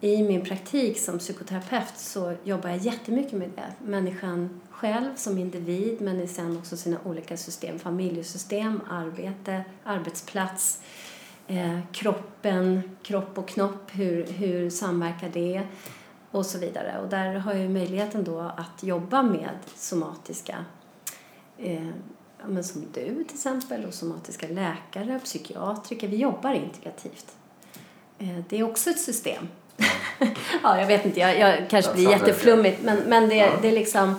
i min praktik som psykoterapeut så jobbar jag jättemycket med det. Människan själv som individ men sen också sina olika system, familjesystem, arbete, arbetsplats, eh, kroppen, kropp och knopp, hur, hur samverkar det? Och så vidare. Och där har jag möjligheten då att jobba med somatiska eh, men som du till exempel och somatiska läkare, psykiatriker. Vi jobbar integrativt. Eh, det är också ett system. *laughs* ja, jag vet inte, jag, jag kanske blir jätteflummigt men, men det, ja. det är liksom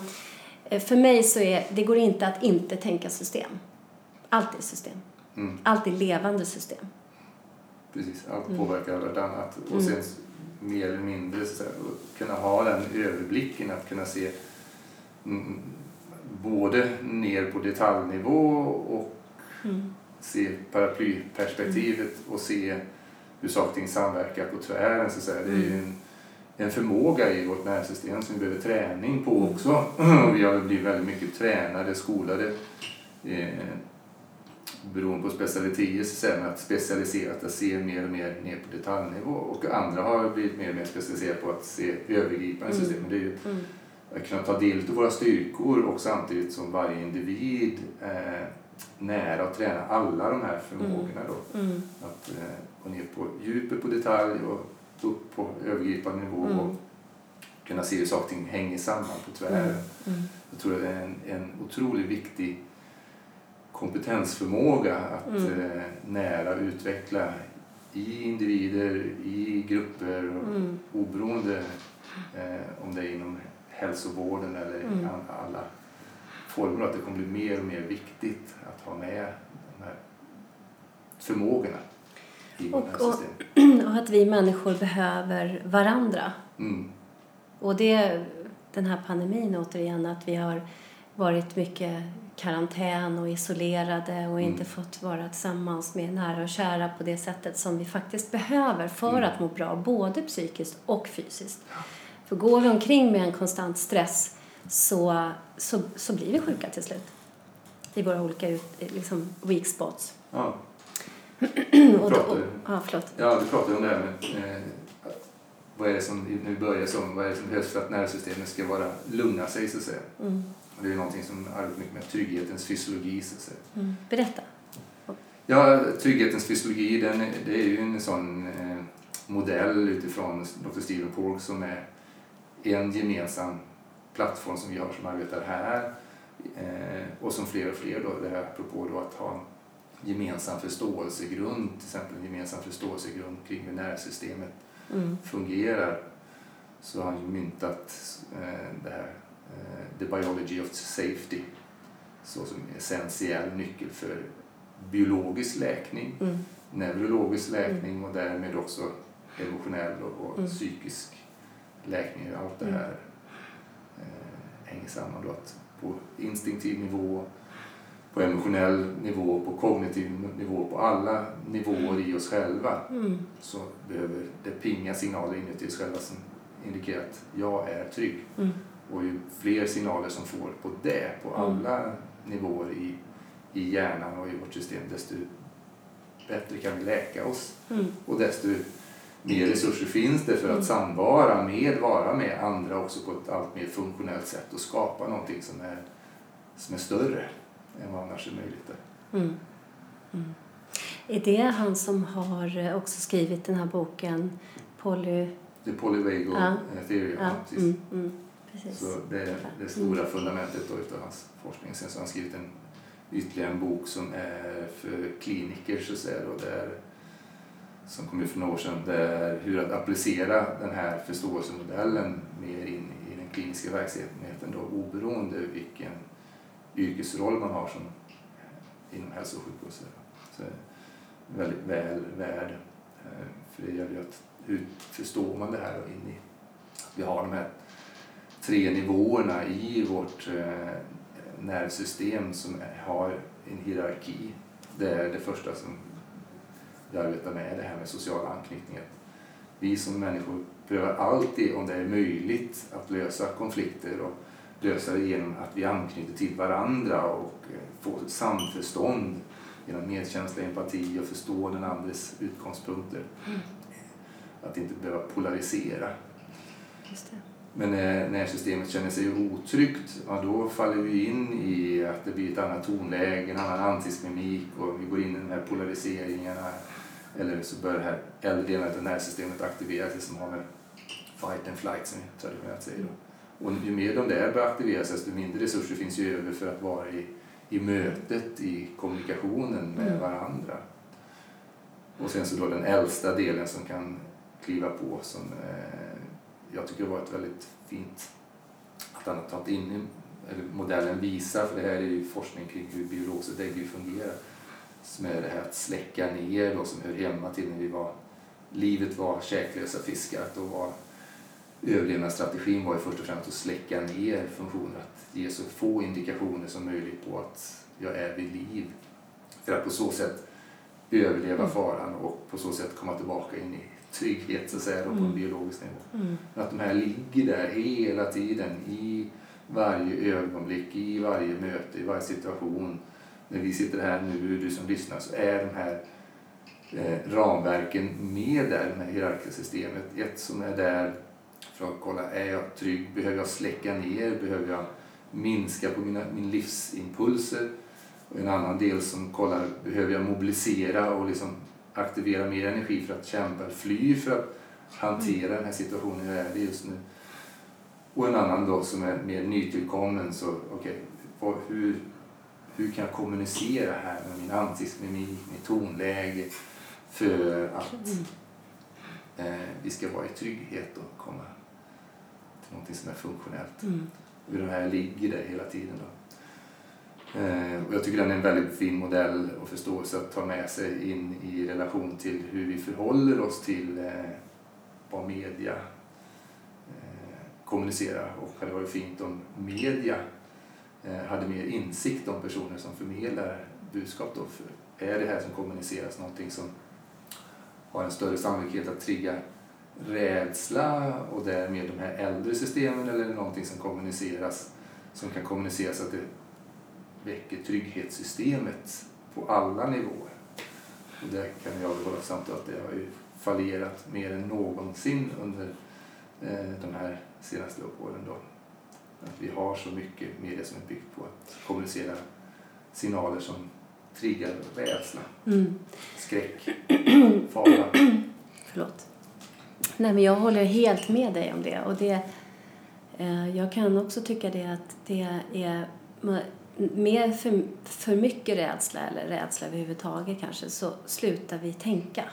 eh, för mig så är det går inte att inte tänka system. Allt är system. Mm. Allt är levande system. Precis, allt mm. påverkar mm. annat. Och sen mer eller mindre kunna ha den överblicken, att kunna se mm, både ner på detaljnivå och mm. se paraplyperspektivet mm. och se hur saker och ting samverkar på tvären. Så. Det är mm. en, en förmåga i vårt nervsystem som vi behöver träning på mm. också. *clears throat* vi har blivit väldigt mycket tränade, skolade eh, beroende på specialiteter så säger man att specialiserat att se mer och mer ner på detaljnivå och andra har blivit mer och mer specialiserade på att se övergripande mm. system. Men det är ju mm. att kunna ta del av våra styrkor och samtidigt som varje individ eh, nära att träna alla de här förmågorna då. Mm. mm. Att eh, gå ner på djupet på detalj och upp på övergripande nivå mm. och kunna se hur saker och ting hänger samman på tvären. Mm. Jag tror det är en, en otroligt viktig kompetensförmåga att mm. eh, nära utveckla i individer, i grupper, mm. oberoende eh, om det är inom hälsovården eller mm. alla former. Att det kommer bli mer och mer viktigt att ha med de här förmågorna i och, och, *clears throat* och, att vi människor behöver varandra. Mm. Och det den här pandemin återigen, att vi har varit mycket karantän och isolerade och inte fått vara tillsammans med nära och kära på det sättet som vi faktiskt behöver för att må bra, både psykiskt och fysiskt. För går vi omkring med en konstant stress så, så, så blir vi sjuka till slut i våra olika ut, liksom weak spots. Ja. *clears throat* då, pratar och, du- ja, förlåt. Ja, du pratade om det här med eh, vad är det som nu börjar som, vad är det som behövs för att nervsystemet ska vara lugna sig så att säga. Mm, Och det är någonting som arbetar mycket med trygghetens fysiologi så att säga. mm. Berätta. Ja, trygghetens fysiologi den, det är ju en sån eh, modell utifrån Dr. Stephen Polk som är en gemensam plattform som vi har som arbetar här eh, och som fler och fler då, det här apropå då att ha en gemensam förståelsegrund, till exempel en gemensam förståelsegrund kring hur nervsystemet Mm, fungerar så har han ju myntat eh, det här The Biology of Safety så som essentiell nyckel för biologisk läkning, mm, neurologisk läkning och därmed också emotionell och, och Mm. psykisk läkning. Allt det Mm. här eh, hänger samman då att på instinktiv nivå, på emotionell nivå, på kognitiv nivå, på alla nivåer i oss själva mm, så behöver det pinga signaler inuti oss själva som indikerar att jag är trygg. mm, Och ju fler signaler som får på det, på Mm. alla nivåer i, i hjärnan och i vårt system, desto bättre kan vi läka oss. mm, Och desto mer resurser finns det för att Mm. samvara med, vara med andra också på ett allt mer funktionellt sätt och skapa någonting som är, som är större än vad annars är möjligt. mm, mm. Är det han som har eh, också skrivit den här boken Poly... The polyvagal Ja. theory. Ja, precis precis. Så det är det stora fundamentet då utav hans forskning. Sen så har han skrivit en, ytterligare en bok som är för kliniker så att säga, då, där, som kom ut för några år sedan, där hur att applicera den här förståelsemodellen mer in i den kliniska verksamheten då, oberoende vilken yrkesroll man har som eh, inom hälso och sjukvård. Så, så är väldigt väl värd. Eh, för det gäller ju att hur förstår man det här då in i att vi har de här tre nivåerna i vårt eh, nervsystem som har en hierarki. Det är det första som vi arbetar med, det här med social anknytning. Vi som människor prövar alltid, om det är möjligt, att lösa konflikter och lösa det genom att vi anknyter till varandra och eh, får ett samförstånd genom medkänsla, empati och förstå den andres utgångspunkter. Att inte behöva polarisera. Just det. Men när, när systemet känner sig otryggt, ja, då faller vi in i att det blir ett annat tonläge, en annan ansiktsmimik och vi går in i de här polariseringarna. Eller så börjar det här äldre delen av nervsystemet aktiveras, det som har med fight and flight som vi traditionellt säger. Då. Och ju mer de där börjar aktiveras, desto mindre resurser finns ju över för att vara i, i mötet, i kommunikationen med Mm. varandra. Och sen så då den äldsta delen som kan kliva på som eh, jag tycker det var ett väldigt fint att han har tagit in eller modellen visar, för det här är ju forskning kring hur biologiskt däggdjur fungerar, som är det här att släcka ner då, som hör hemma till när vi var, livet var käklösa fiskar, att då var överlevnadsstrategin var ju först och främst att släcka ner funktioner, att ge så få indikationer som möjligt på att jag är vid liv. För att på så sätt överleva Mm. faran och på så sätt komma tillbaka in i trygghet så att säga, då, på en Mm. biologisk nivå. Mm, Att de här ligger där hela tiden i varje ögonblick, i varje möte, i varje situation. När vi sitter här nu, du som lyssnar, så är de här eh, ramverken med där, här hierarkiska systemet. Ett som är där för att kolla, är jag trygg? Behöver jag släcka ner? Behöver jag minska på mina min livsimpulser? Och en annan del som kollar, behöver jag mobilisera och liksom aktivera mer energi för att kämpa eller fly för att hantera den här situationen jag är i just nu. Och en annan då som är mer nytillkommen, så okej, vad- hur, hur kan jag kommunicera här med min ansiktsmimik, mitt tonläge för att eh, vi ska vara i trygghet och komma till någonting som är funktionellt. mm, hur de här ligger där hela tiden. Då. Eh, och jag tycker den är en väldigt fin modell och förståelse att ta med sig in i relation till hur vi förhåller oss till eh, vad media eh, kommunicerar och det hade varit fint om media hade mer insikt om personer som förmedlar budskap. Då. För är det här som kommuniceras någonting som har en större sannolikhet att trigga rädsla och därmed de här äldre systemen eller någonting som kommuniceras som kan kommuniceras att det väcker trygghetssystemet på alla nivåer. Och där kan jag hålla samt att det har ju fallerat mer än någonsin under eh, de här senaste åren. Då. Att vi har så mycket media som är byggt på att kommunicera signaler som triggar rädsla, mm. skräck, *clears throat* fara. *clears throat* Förlåt. Nej, men jag håller helt med dig om det. Och det eh, jag kan också tycka det att det är med för, för mycket rädsla eller rädsla överhuvudtaget kanske så slutar vi tänka.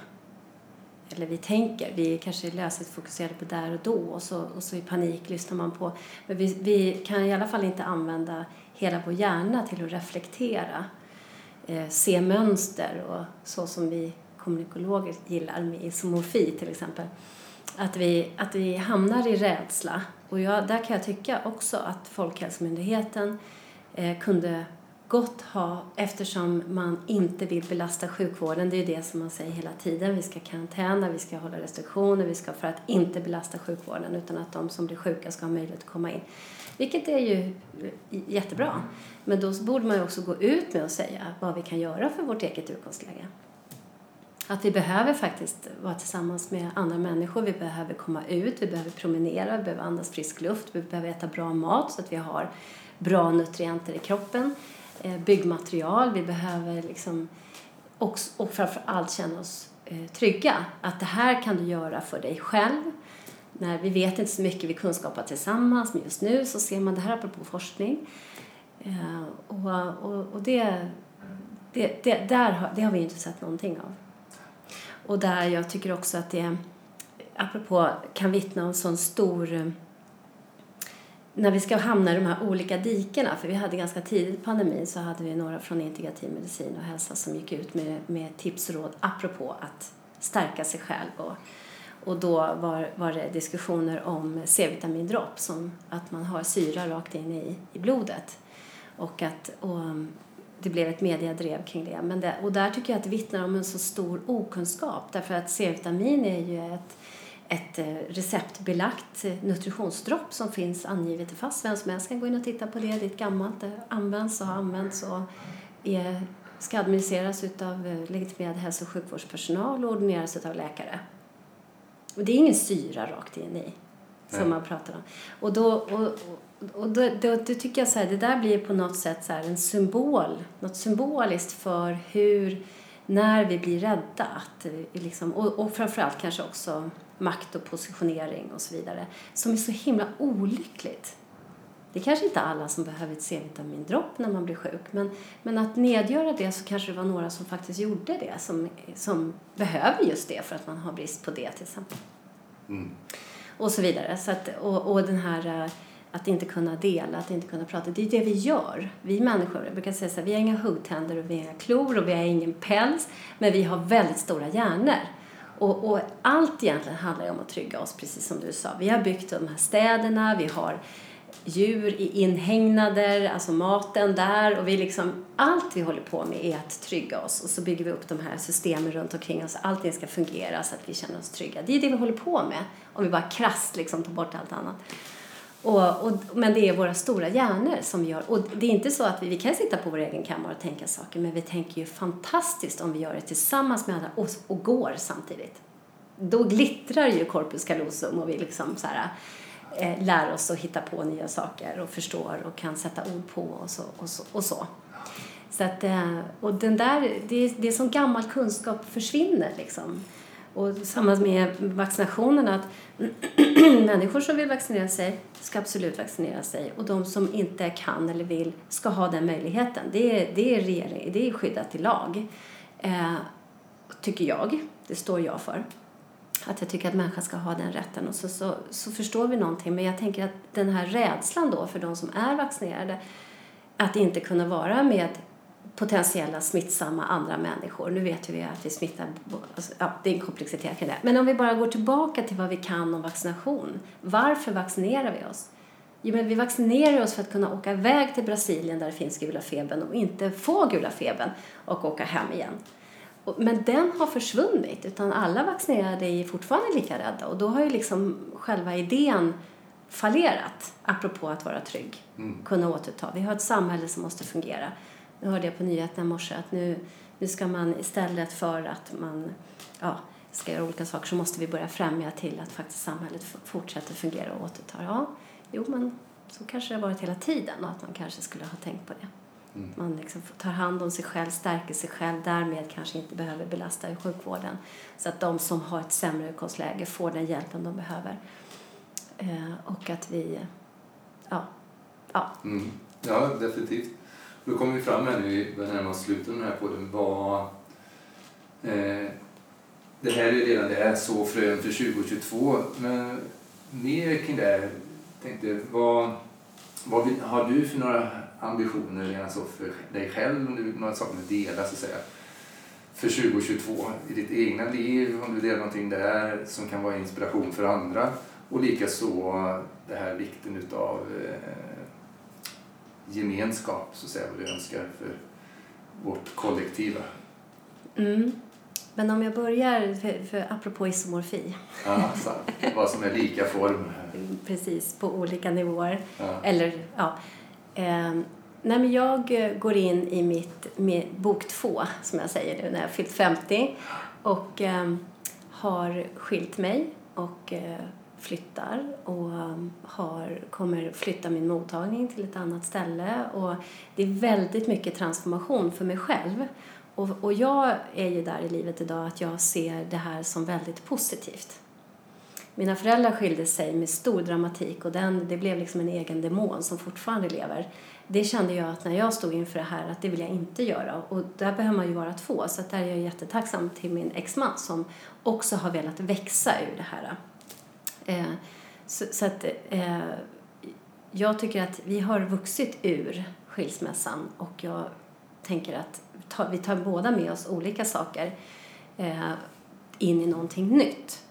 Eller vi tänker, vi är kanske lösligt fokuserade på där och då och så, och så i panik lyssnar man på. Men vi, vi kan i alla fall inte använda hela vår hjärna till att reflektera, eh, se mönster och så som vi kommunikologer gillar med isomorfi till exempel. Att vi, att vi hamnar i rädsla. Och jag, där kan jag tycka också att Folkhälsomyndigheten eh, kunde gott ha, eftersom man inte vill belasta sjukvården, det är ju det som man säger hela tiden, vi ska karantäna, vi ska hålla restriktioner, vi ska för att inte belasta sjukvården utan att de som blir sjuka ska ha möjlighet att komma in. Vilket är ju eh, jättebra. Men då borde man ju också gå ut med att säga vad vi kan göra för vårt eget utgångsläge. Att vi behöver faktiskt vara tillsammans med andra människor, vi behöver komma ut, vi behöver promenera, vi behöver andas frisk luft, vi behöver äta bra mat så att vi har bra nutrienter i kroppen, eh, byggmaterial, vi behöver liksom och, och framför allt känna oss eh, trygga. Att det här kan du göra för dig själv. När vi vet inte så mycket, vi kunskapar tillsammans, men just nu så ser man det här apropå forskning. Eh, och, och, och det, det, det, där har, det har vi inte sett någonting av. Och där jag tycker också att det, apropå, kan vittna om sån stor när vi ska hamna i de här olika dikena, för vi hade ganska tidigt pandemin så hade vi några från integrativ medicin och hälsa som gick ut med, med tips och råd apropå att stärka sig själv och, och då var, var det diskussioner om C-vitamindropp, som att man har syra rakt in i, i blodet. Och att och det blev ett mediadrev kring det. Men det, och där tycker jag att det vittnar om en så stor okunskap därför att C-vitamin är ju ett ett eh, receptbelagt nutritionsdropp som finns angivet i fast. Vem som helst kan gå in och titta på det. Det är ett gammalt, det används och har använts och är, ska administreras av eh, legitimerad hälso och sjukvårdspersonal och ordineras av läkare. Och det är ingen syra rakt in i som man pratar om. Och då, och, och då, då, då, tycker jag så här, det där blir på något sätt så en symbol, något symboliskt för hur, när vi blir rädda, att liksom, och, och framförallt kanske också makt och positionering och så vidare, som är så himla olyckligt. Det är kanske inte alla som behöver ett C-vitamindropp när man blir sjuk, men, men att nedgöra det så kanske det var några som faktiskt gjorde det, som, som behöver just det för att man har brist på det till exempel. Mm. Och så vidare. Så att, och, och den här att inte kunna dela, att inte kunna prata. Det är det vi gör. Vi människor, jag brukar säga så här, vi har inga huggtänder och vi har inga klor och vi har ingen päls, men vi har väldigt stora hjärnor. Och, och, allt egentligen handlar ju om att trygga oss, precis som du sa. Vi har byggt de här städerna, vi har djur i inhägnader, alltså maten där och vi liksom, allt vi håller på med är att trygga oss och så bygger vi upp de här systemen runt omkring oss. Allting ska fungera så att vi känner oss trygga. Det är det vi håller på med om vi bara krasst liksom tar bort allt annat. Och, och, men det är våra stora hjärnor som gör, och det är inte så att vi, vi kan sitta på vår egen kammare och tänka saker, men vi tänker ju fantastiskt om vi gör det tillsammans med andra och, och går samtidigt. Då glittrar ju corpus callosum och vi liksom så här, eh, lär oss att hitta på nya saker och förstår och kan sätta ord på och så. Och så, och så. så att, eh, och den där, det, det är som gammal kunskap försvinner liksom. Och samma med vaccinationerna. att *clears throat* människor som vill vaccinera sig ska absolut vaccinera sig och de som inte kan eller vill ska ha den möjligheten. Det är, det är, regering, det är skyddat i lag, eh, tycker jag. Det står jag för. Att jag tycker att människan ska ha den rätten och så, så, så förstår vi någonting. Men jag tänker att den här rädslan då för de som är vaccinerade att inte kunna vara med potentiella smittsamma andra människor. Nu vet vi att vi smittar, alltså, ja, det är en komplexitet kring det. Men om vi bara går tillbaka till vad vi kan om vaccination. Varför vaccinerar vi oss? Jo, men vi vaccinerar oss för att kunna åka iväg till Brasilien där det finns gula febern och inte få gula febern och åka hem igen. Men den har försvunnit, utan alla vaccinerade är fortfarande lika rädda och då har ju liksom själva idén fallerat, apropå att vara trygg, mm. kunna återta. Vi har ett samhälle som måste fungera. Nu hörde jag på nyheterna i morse att nu, nu ska man istället för att man ja, ska göra olika saker så måste vi börja främja till att faktiskt samhället fortsätter fungera och återtar. Ja, jo men så kanske det har varit hela tiden och att man kanske skulle ha tänkt på det. Mm. Man liksom tar hand om sig själv, stärker sig själv, därmed kanske inte behöver belasta i sjukvården. Så att de som har ett sämre utgångsläge får den hjälpen de behöver. Eh, och att vi, ja. Ja, mm. ja definitivt. Då kommer vi fram här nu, vi börjar närma oss slutet av den här podden. Vad, eh, det här är redan det här så frön för 2022, men mer kring det här. Tänkte, vad, vad har du för några ambitioner alltså för dig själv, om du några saker du delar så att säga, för 2022 i ditt egna liv, om du delar någonting där som kan vara inspiration för andra och likaså det här vikten utav eh, gemenskap, så att säga, vad du önskar för vårt kollektiva. Mm. Men om jag börjar, för, för apropå isomorfi. Ja, så, vad som är lika form. *laughs* Precis, på olika nivåer. Ja. Eller, ja. Eh, nej men jag går in i mitt med bok två, som jag säger nu, när jag fyllt 50 och eh, har skilt mig och eh, flyttar och um, har, kommer flytta min mottagning till ett annat ställe. Och det är väldigt mycket transformation för mig själv. Och, och jag är ju där i livet idag att jag ser det här som väldigt positivt. Mina föräldrar skilde sig med stor dramatik och den, det blev liksom en egen demon som fortfarande lever. Det kände jag att när jag stod inför det här att det vill jag inte göra och där behöver man ju vara två så att där är jag jättetacksam till min exman som också har velat växa ur det här. Eh, så, så, att eh, jag tycker att vi har vuxit ur skilsmässan och jag tänker att ta, vi tar båda med oss olika saker eh, in i någonting nytt.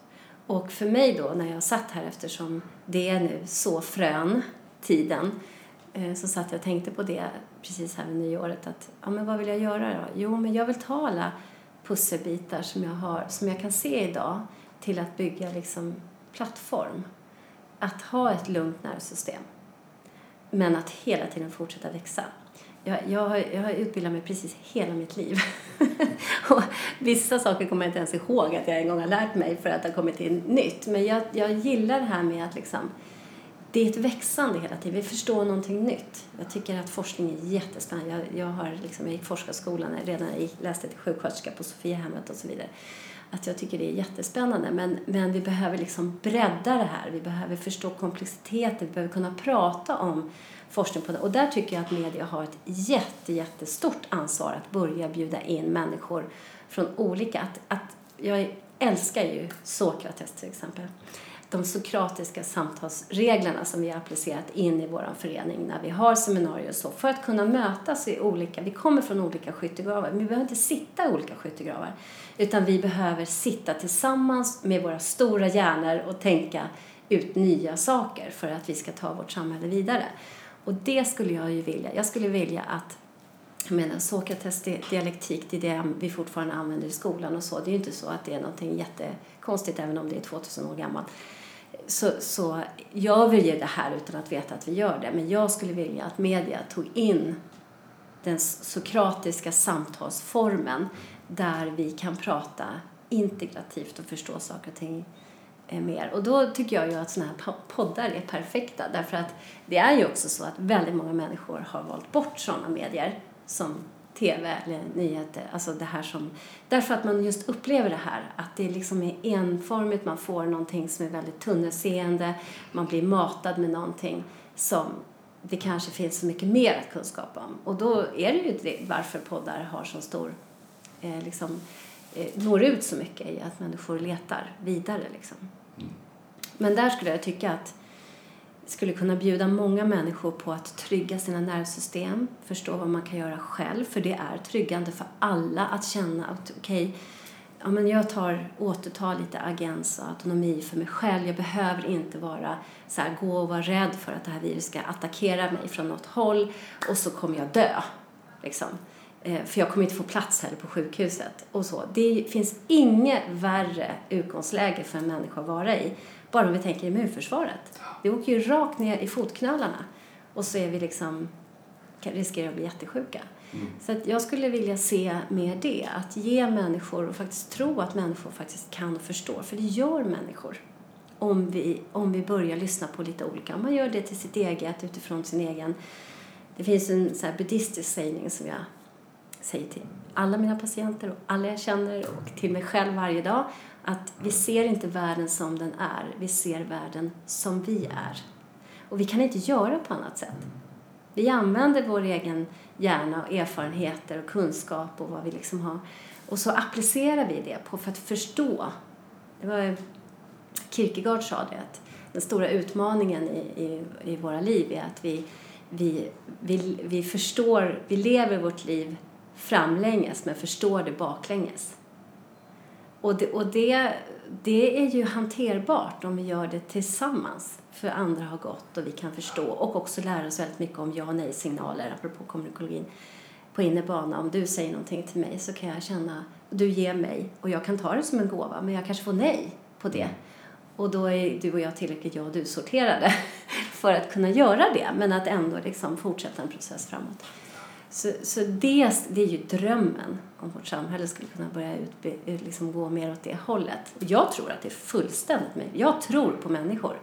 Och för mig då, när jag satt här eftersom det är nu så frön, tiden, eh, så satt jag och tänkte på det precis här vid nyåret att ja, men vad vill jag göra då? Jo, men jag vill ta alla pusselbitar som jag, har, som jag kan se idag till att bygga liksom plattform. Att ha ett lugnt nervsystem. Men att hela tiden fortsätta växa. Jag, jag, har, jag har utbildat mig precis hela mitt liv. *laughs* och vissa saker kommer jag inte ens ihåg att jag en gång har lärt mig för att det har kommit in nytt. Men jag, jag gillar det här med att liksom, det är ett växande hela tiden. Vi förstår någonting nytt. Jag tycker att forskning är jättespännande. Jag, jag, har liksom, jag gick forskarskolan redan när jag läste till sjuksköterska på Sofiahemmet och så vidare att jag tycker det är jättespännande. Men, men vi behöver liksom bredda det här. Vi behöver förstå komplexiteten. Vi behöver kunna prata om forskning på det. Och där tycker jag att media har ett jätte, jättestort ansvar att börja bjuda in människor från olika... Att, att, jag älskar ju Sokrates till exempel de sokratiska samtalsreglerna som vi har applicerat in i vår förening när vi har seminarier och så, för att kunna mötas i olika, vi kommer från olika skyttegravar, men vi behöver inte sitta i olika skyttegravar, utan vi behöver sitta tillsammans med våra stora hjärnor och tänka ut nya saker för att vi ska ta vårt samhälle vidare. Och det skulle jag ju vilja, jag skulle vilja att jag menar, Sokrates dialektik, det är det vi fortfarande använder i skolan och så. Det är ju inte så att det är någonting jättekonstigt även om det är 2000 år gammalt så, så gör vi ju det här utan att veta att vi gör det. Men jag skulle vilja att media tog in den sokratiska samtalsformen där vi kan prata integrativt och förstå saker och ting eh, mer. Och då tycker jag ju att sådana här poddar är perfekta därför att det är ju också så att väldigt många människor har valt bort sådana medier som tv eller nyheter. Alltså det här som, därför att man just upplever det här, att det liksom är enformigt, man får någonting som är väldigt tunnelseende, man blir matad med någonting som det kanske finns så mycket mer att kunskap om. Och då är det ju det, varför poddar har så stor, eh, liksom, eh, når ut så mycket i att människor letar vidare liksom. Mm. Men där skulle jag tycka att skulle kunna bjuda många människor på att trygga sina nervsystem, förstå vad man kan göra själv, för det är tryggande för alla att känna att okej, okay, ja, men jag tar, återtar lite agens och autonomi för mig själv. Jag behöver inte vara så här, gå och vara rädd för att det här viruset ska attackera mig från något håll och så kommer jag dö. Liksom. Eh, för jag kommer inte få plats heller på sjukhuset. Och så. Det finns inget värre utgångsläge för en människa att vara i, bara om vi tänker immunförsvaret. Det åker ju rakt ner i fotknölarna och så är vi liksom, riskerar att bli jättesjuka. Mm. Så att jag skulle vilja se mer det, att ge människor och faktiskt tro att människor faktiskt kan och förstår, för det gör människor. Om vi, om vi börjar lyssna på lite olika. Om man gör det till sitt eget, utifrån sin egen... Det finns en så här buddhistisk sägning som jag säger till alla mina patienter och alla jag känner och till mig själv varje dag att vi ser inte världen som den är, vi ser världen som vi är. Och vi kan inte göra på annat sätt. Vi använder vår egen hjärna och erfarenheter och kunskap och vad vi liksom har. Och så applicerar vi det på för att förstå. Det var Kierkegaard sa det, att den stora utmaningen i, i, i våra liv är att vi, vi, vi, vi förstår, vi lever vårt liv framlänges men förstår det baklänges. Och, det, och det, det är ju hanterbart om vi gör det tillsammans för andra har gått och vi kan förstå och också lära oss väldigt mycket om ja och nej-signaler apropå kommunikologin på innebana. Om du säger någonting till mig så kan jag känna, du ger mig och jag kan ta det som en gåva men jag kanske får nej på det. Och då är du och jag tillräckligt jag och du sorterade *laughs* för att kunna göra det men att ändå liksom fortsätta en process framåt. Så, så det, det är ju drömmen om vårt samhälle skulle kunna börja utbe, liksom gå mer åt det hållet. Och jag tror att det är fullständigt möjligt. Jag tror på människor.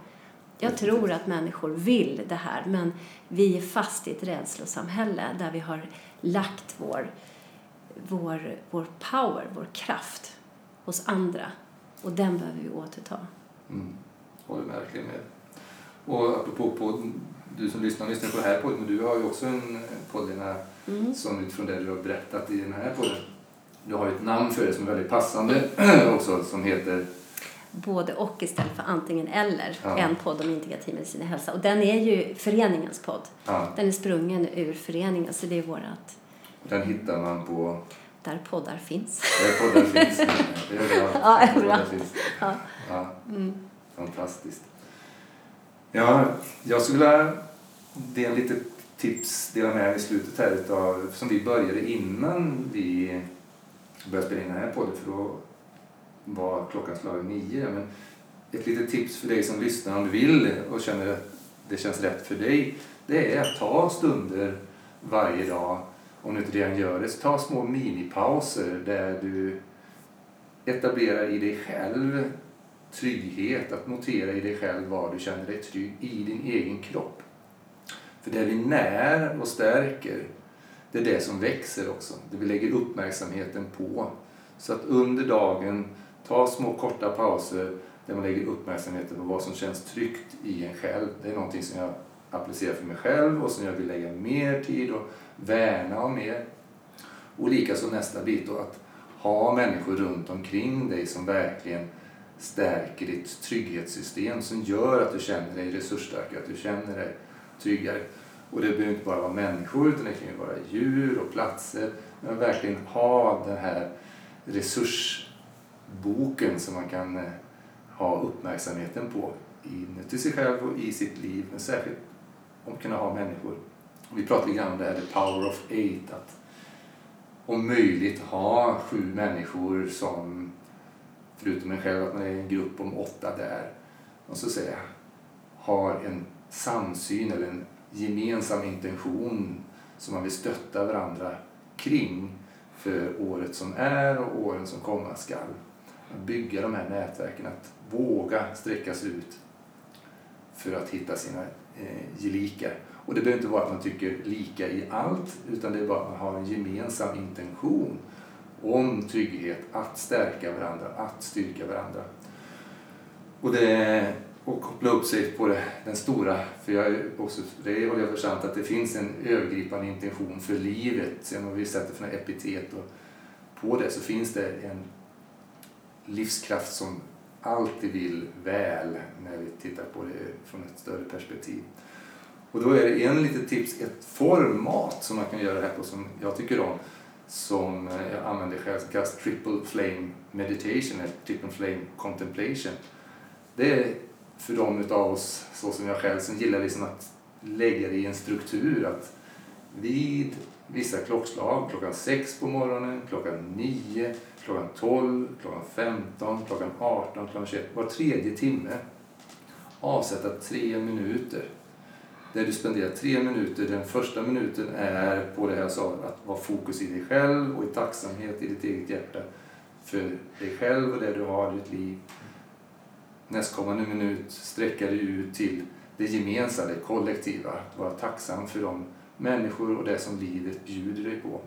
Jag tror att människor vill det här men vi är fast i ett rädslosamhälle där vi har lagt vår, vår, vår power, vår kraft hos andra och den behöver vi återta. Mm. Håller verkligen med. Och apropå podd, du som lyssnar lyssnar på det här podden, men du har ju också en podd mm. som utifrån det du har berättat i den här podden. Du har ju ett namn för det som är väldigt passande *clears throat* också som heter både och istället för antingen eller. Ja. En podd om integrativ medicin och hälsa. Och den är ju föreningens podd. Ja. Den är sprungen ur föreningen så det är vårat. Den hittar man på? Där poddar finns. Där poddar finns. *laughs* Det är bra. Ja, är bra. Ja. ja. Mm. Fantastiskt. Ja, jag skulle vilja dela lite tips, dela med i slutet här utav, som vi började innan vi började spela in den här podden för då var klockan slagen nio. Men ett litet tips för dig som lyssnar om du vill och känner att det känns rätt för dig. Det är att ta stunder varje dag, om du inte redan gör det, så ta små minipauser där du etablerar i dig själv trygghet, att notera i dig själv var du känner dig trygg i din egen kropp. För det vi när och stärker, det är det som växer också. Det vi lägger uppmärksamheten på. Så att under dagen Ta små korta pauser där man lägger uppmärksamheten på vad som känns tryggt i en själv. Det är någonting som jag applicerar för mig själv och som jag vill lägga mer tid och värna om mer. Och likaså nästa bit då att ha människor runt omkring dig som verkligen stärker ditt trygghetssystem som gör att du känner dig resursstarkare, att du känner dig tryggare. Och det behöver inte bara vara människor utan det kan ju vara djur och platser. Men verkligen ha den här resursboken som man kan eh, ha uppmärksamheten på inuti sig själv och i sitt liv, men särskilt om kunna ha människor. Vi pratade lite grann om det här, the power of eight, att om möjligt ha sju människor som, förutom en själv, att man är en grupp om åtta där, och så säga, har en samsyn eller en gemensam intention som man vill stötta varandra kring för året som är och åren som komma skall att bygga de här nätverken, att våga sträcka sig ut för att hitta sina eh, gelikar. Och det behöver inte vara att man tycker lika i allt, utan det är bara att man har en gemensam intention om trygghet, att stärka varandra, att styrka varandra. Och, det, och koppla upp sig på det, den stora, för jag också, det håller jag för sant att det finns en övergripande intention för livet, sen om vi sätter för epitet och på det så finns det en livskraft som alltid vill väl när vi tittar på det från ett större perspektiv. Och då är det en litet tips, ett format som man kan göra det här på som jag tycker om som eh, jag använder själv som kallas triple flame meditation eller triple flame contemplation. Det är för de av oss, så som jag själv, som gillar liksom att lägga det i en struktur att vid vissa klockslag, klockan 6 på morgonen, klockan 9, klockan 12, klockan 15, klockan 18, klockan 21, var tredje timme avsätta tre minuter där du spenderar tre minuter. Den första minuten är på det jag sa, att vara fokus i dig själv och i tacksamhet i ditt eget hjärta för dig själv och det du har i ditt liv. Nästkommande minut sträcker dig ut till det gemensamma, det kollektiva. Att vara tacksam för de människor och det som livet bjuder dig på.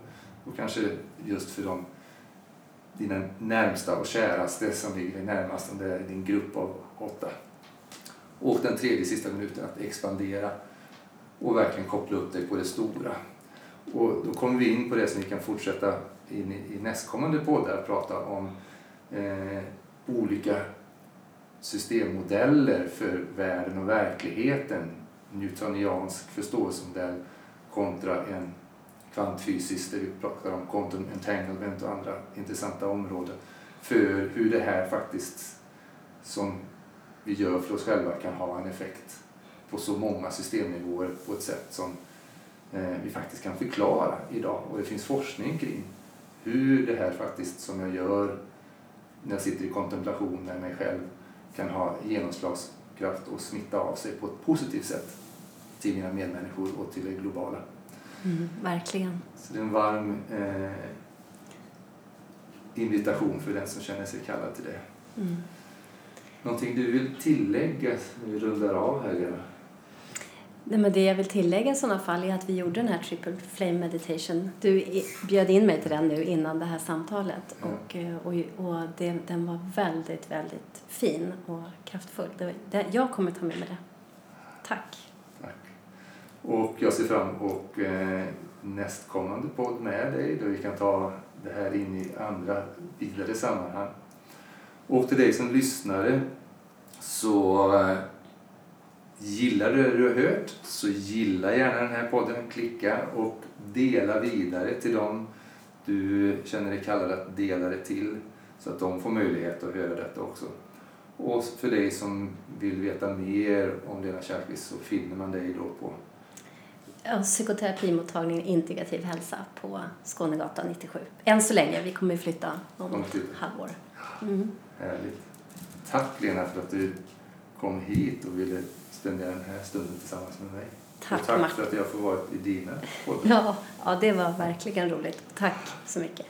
Och kanske just för de dina närmsta och käraste som ligger dig närmast, om det är din grupp av åtta. Och den tredje sista minuten att expandera och verkligen koppla upp dig på det stora. Och då kommer vi in på det som vi kan fortsätta in i, i nästkommande poddar, prata om eh, olika systemmodeller för världen och verkligheten. Newtoniansk förståelsemodell kontra en kvantfysisk där vi pratar om quantum entanglement och andra intressanta områden för hur det här faktiskt som vi gör för oss själva kan ha en effekt på så många systemnivåer på ett sätt som eh, vi faktiskt kan förklara idag. Och det finns forskning kring hur det här faktiskt som jag gör när jag sitter i kontemplation med mig själv kan ha genomslagskraft och smitta av sig på ett positivt sätt till mina medmänniskor och till det globala. Mm, verkligen. Så det är en varm eh, invitation för den som känner sig kallad till det. Mm. Någonting du vill tillägga när vi rundar av här, Lena? Nej, men det jag vill tillägga i sådana fall är att vi gjorde den här triple flame meditation. Du bjöd in mig till den nu innan det här samtalet och, eh, och, och det, den var väldigt, väldigt fin och kraftfull. Det, det, jag kommer ta med mig det. Tack. Tack. Och jag ser fram emot eh, nästkommande podd med dig där vi kan ta det här in i andra vidare sammanhang. Och till dig som lyssnare så eh, Gillar du det du har hört så gilla gärna den här podden, klicka och dela vidare till dem du känner dig kallad att dela det till så att de får möjlighet att höra detta också. Och för dig som vill veta mer om Lena Kärkvist så finner man dig då på ja, psykoterapimottagningen Integrativ hälsa på Skånegatan 97. Än så länge, vi kommer flytta om ett halvår. Mm. Härligt. Tack Lena för att du kom hit och ville spendera den här stunden tillsammans med mig. Tack, och tack för att jag får vara i dina poddar. Ja, ja, det var verkligen roligt. Tack så mycket.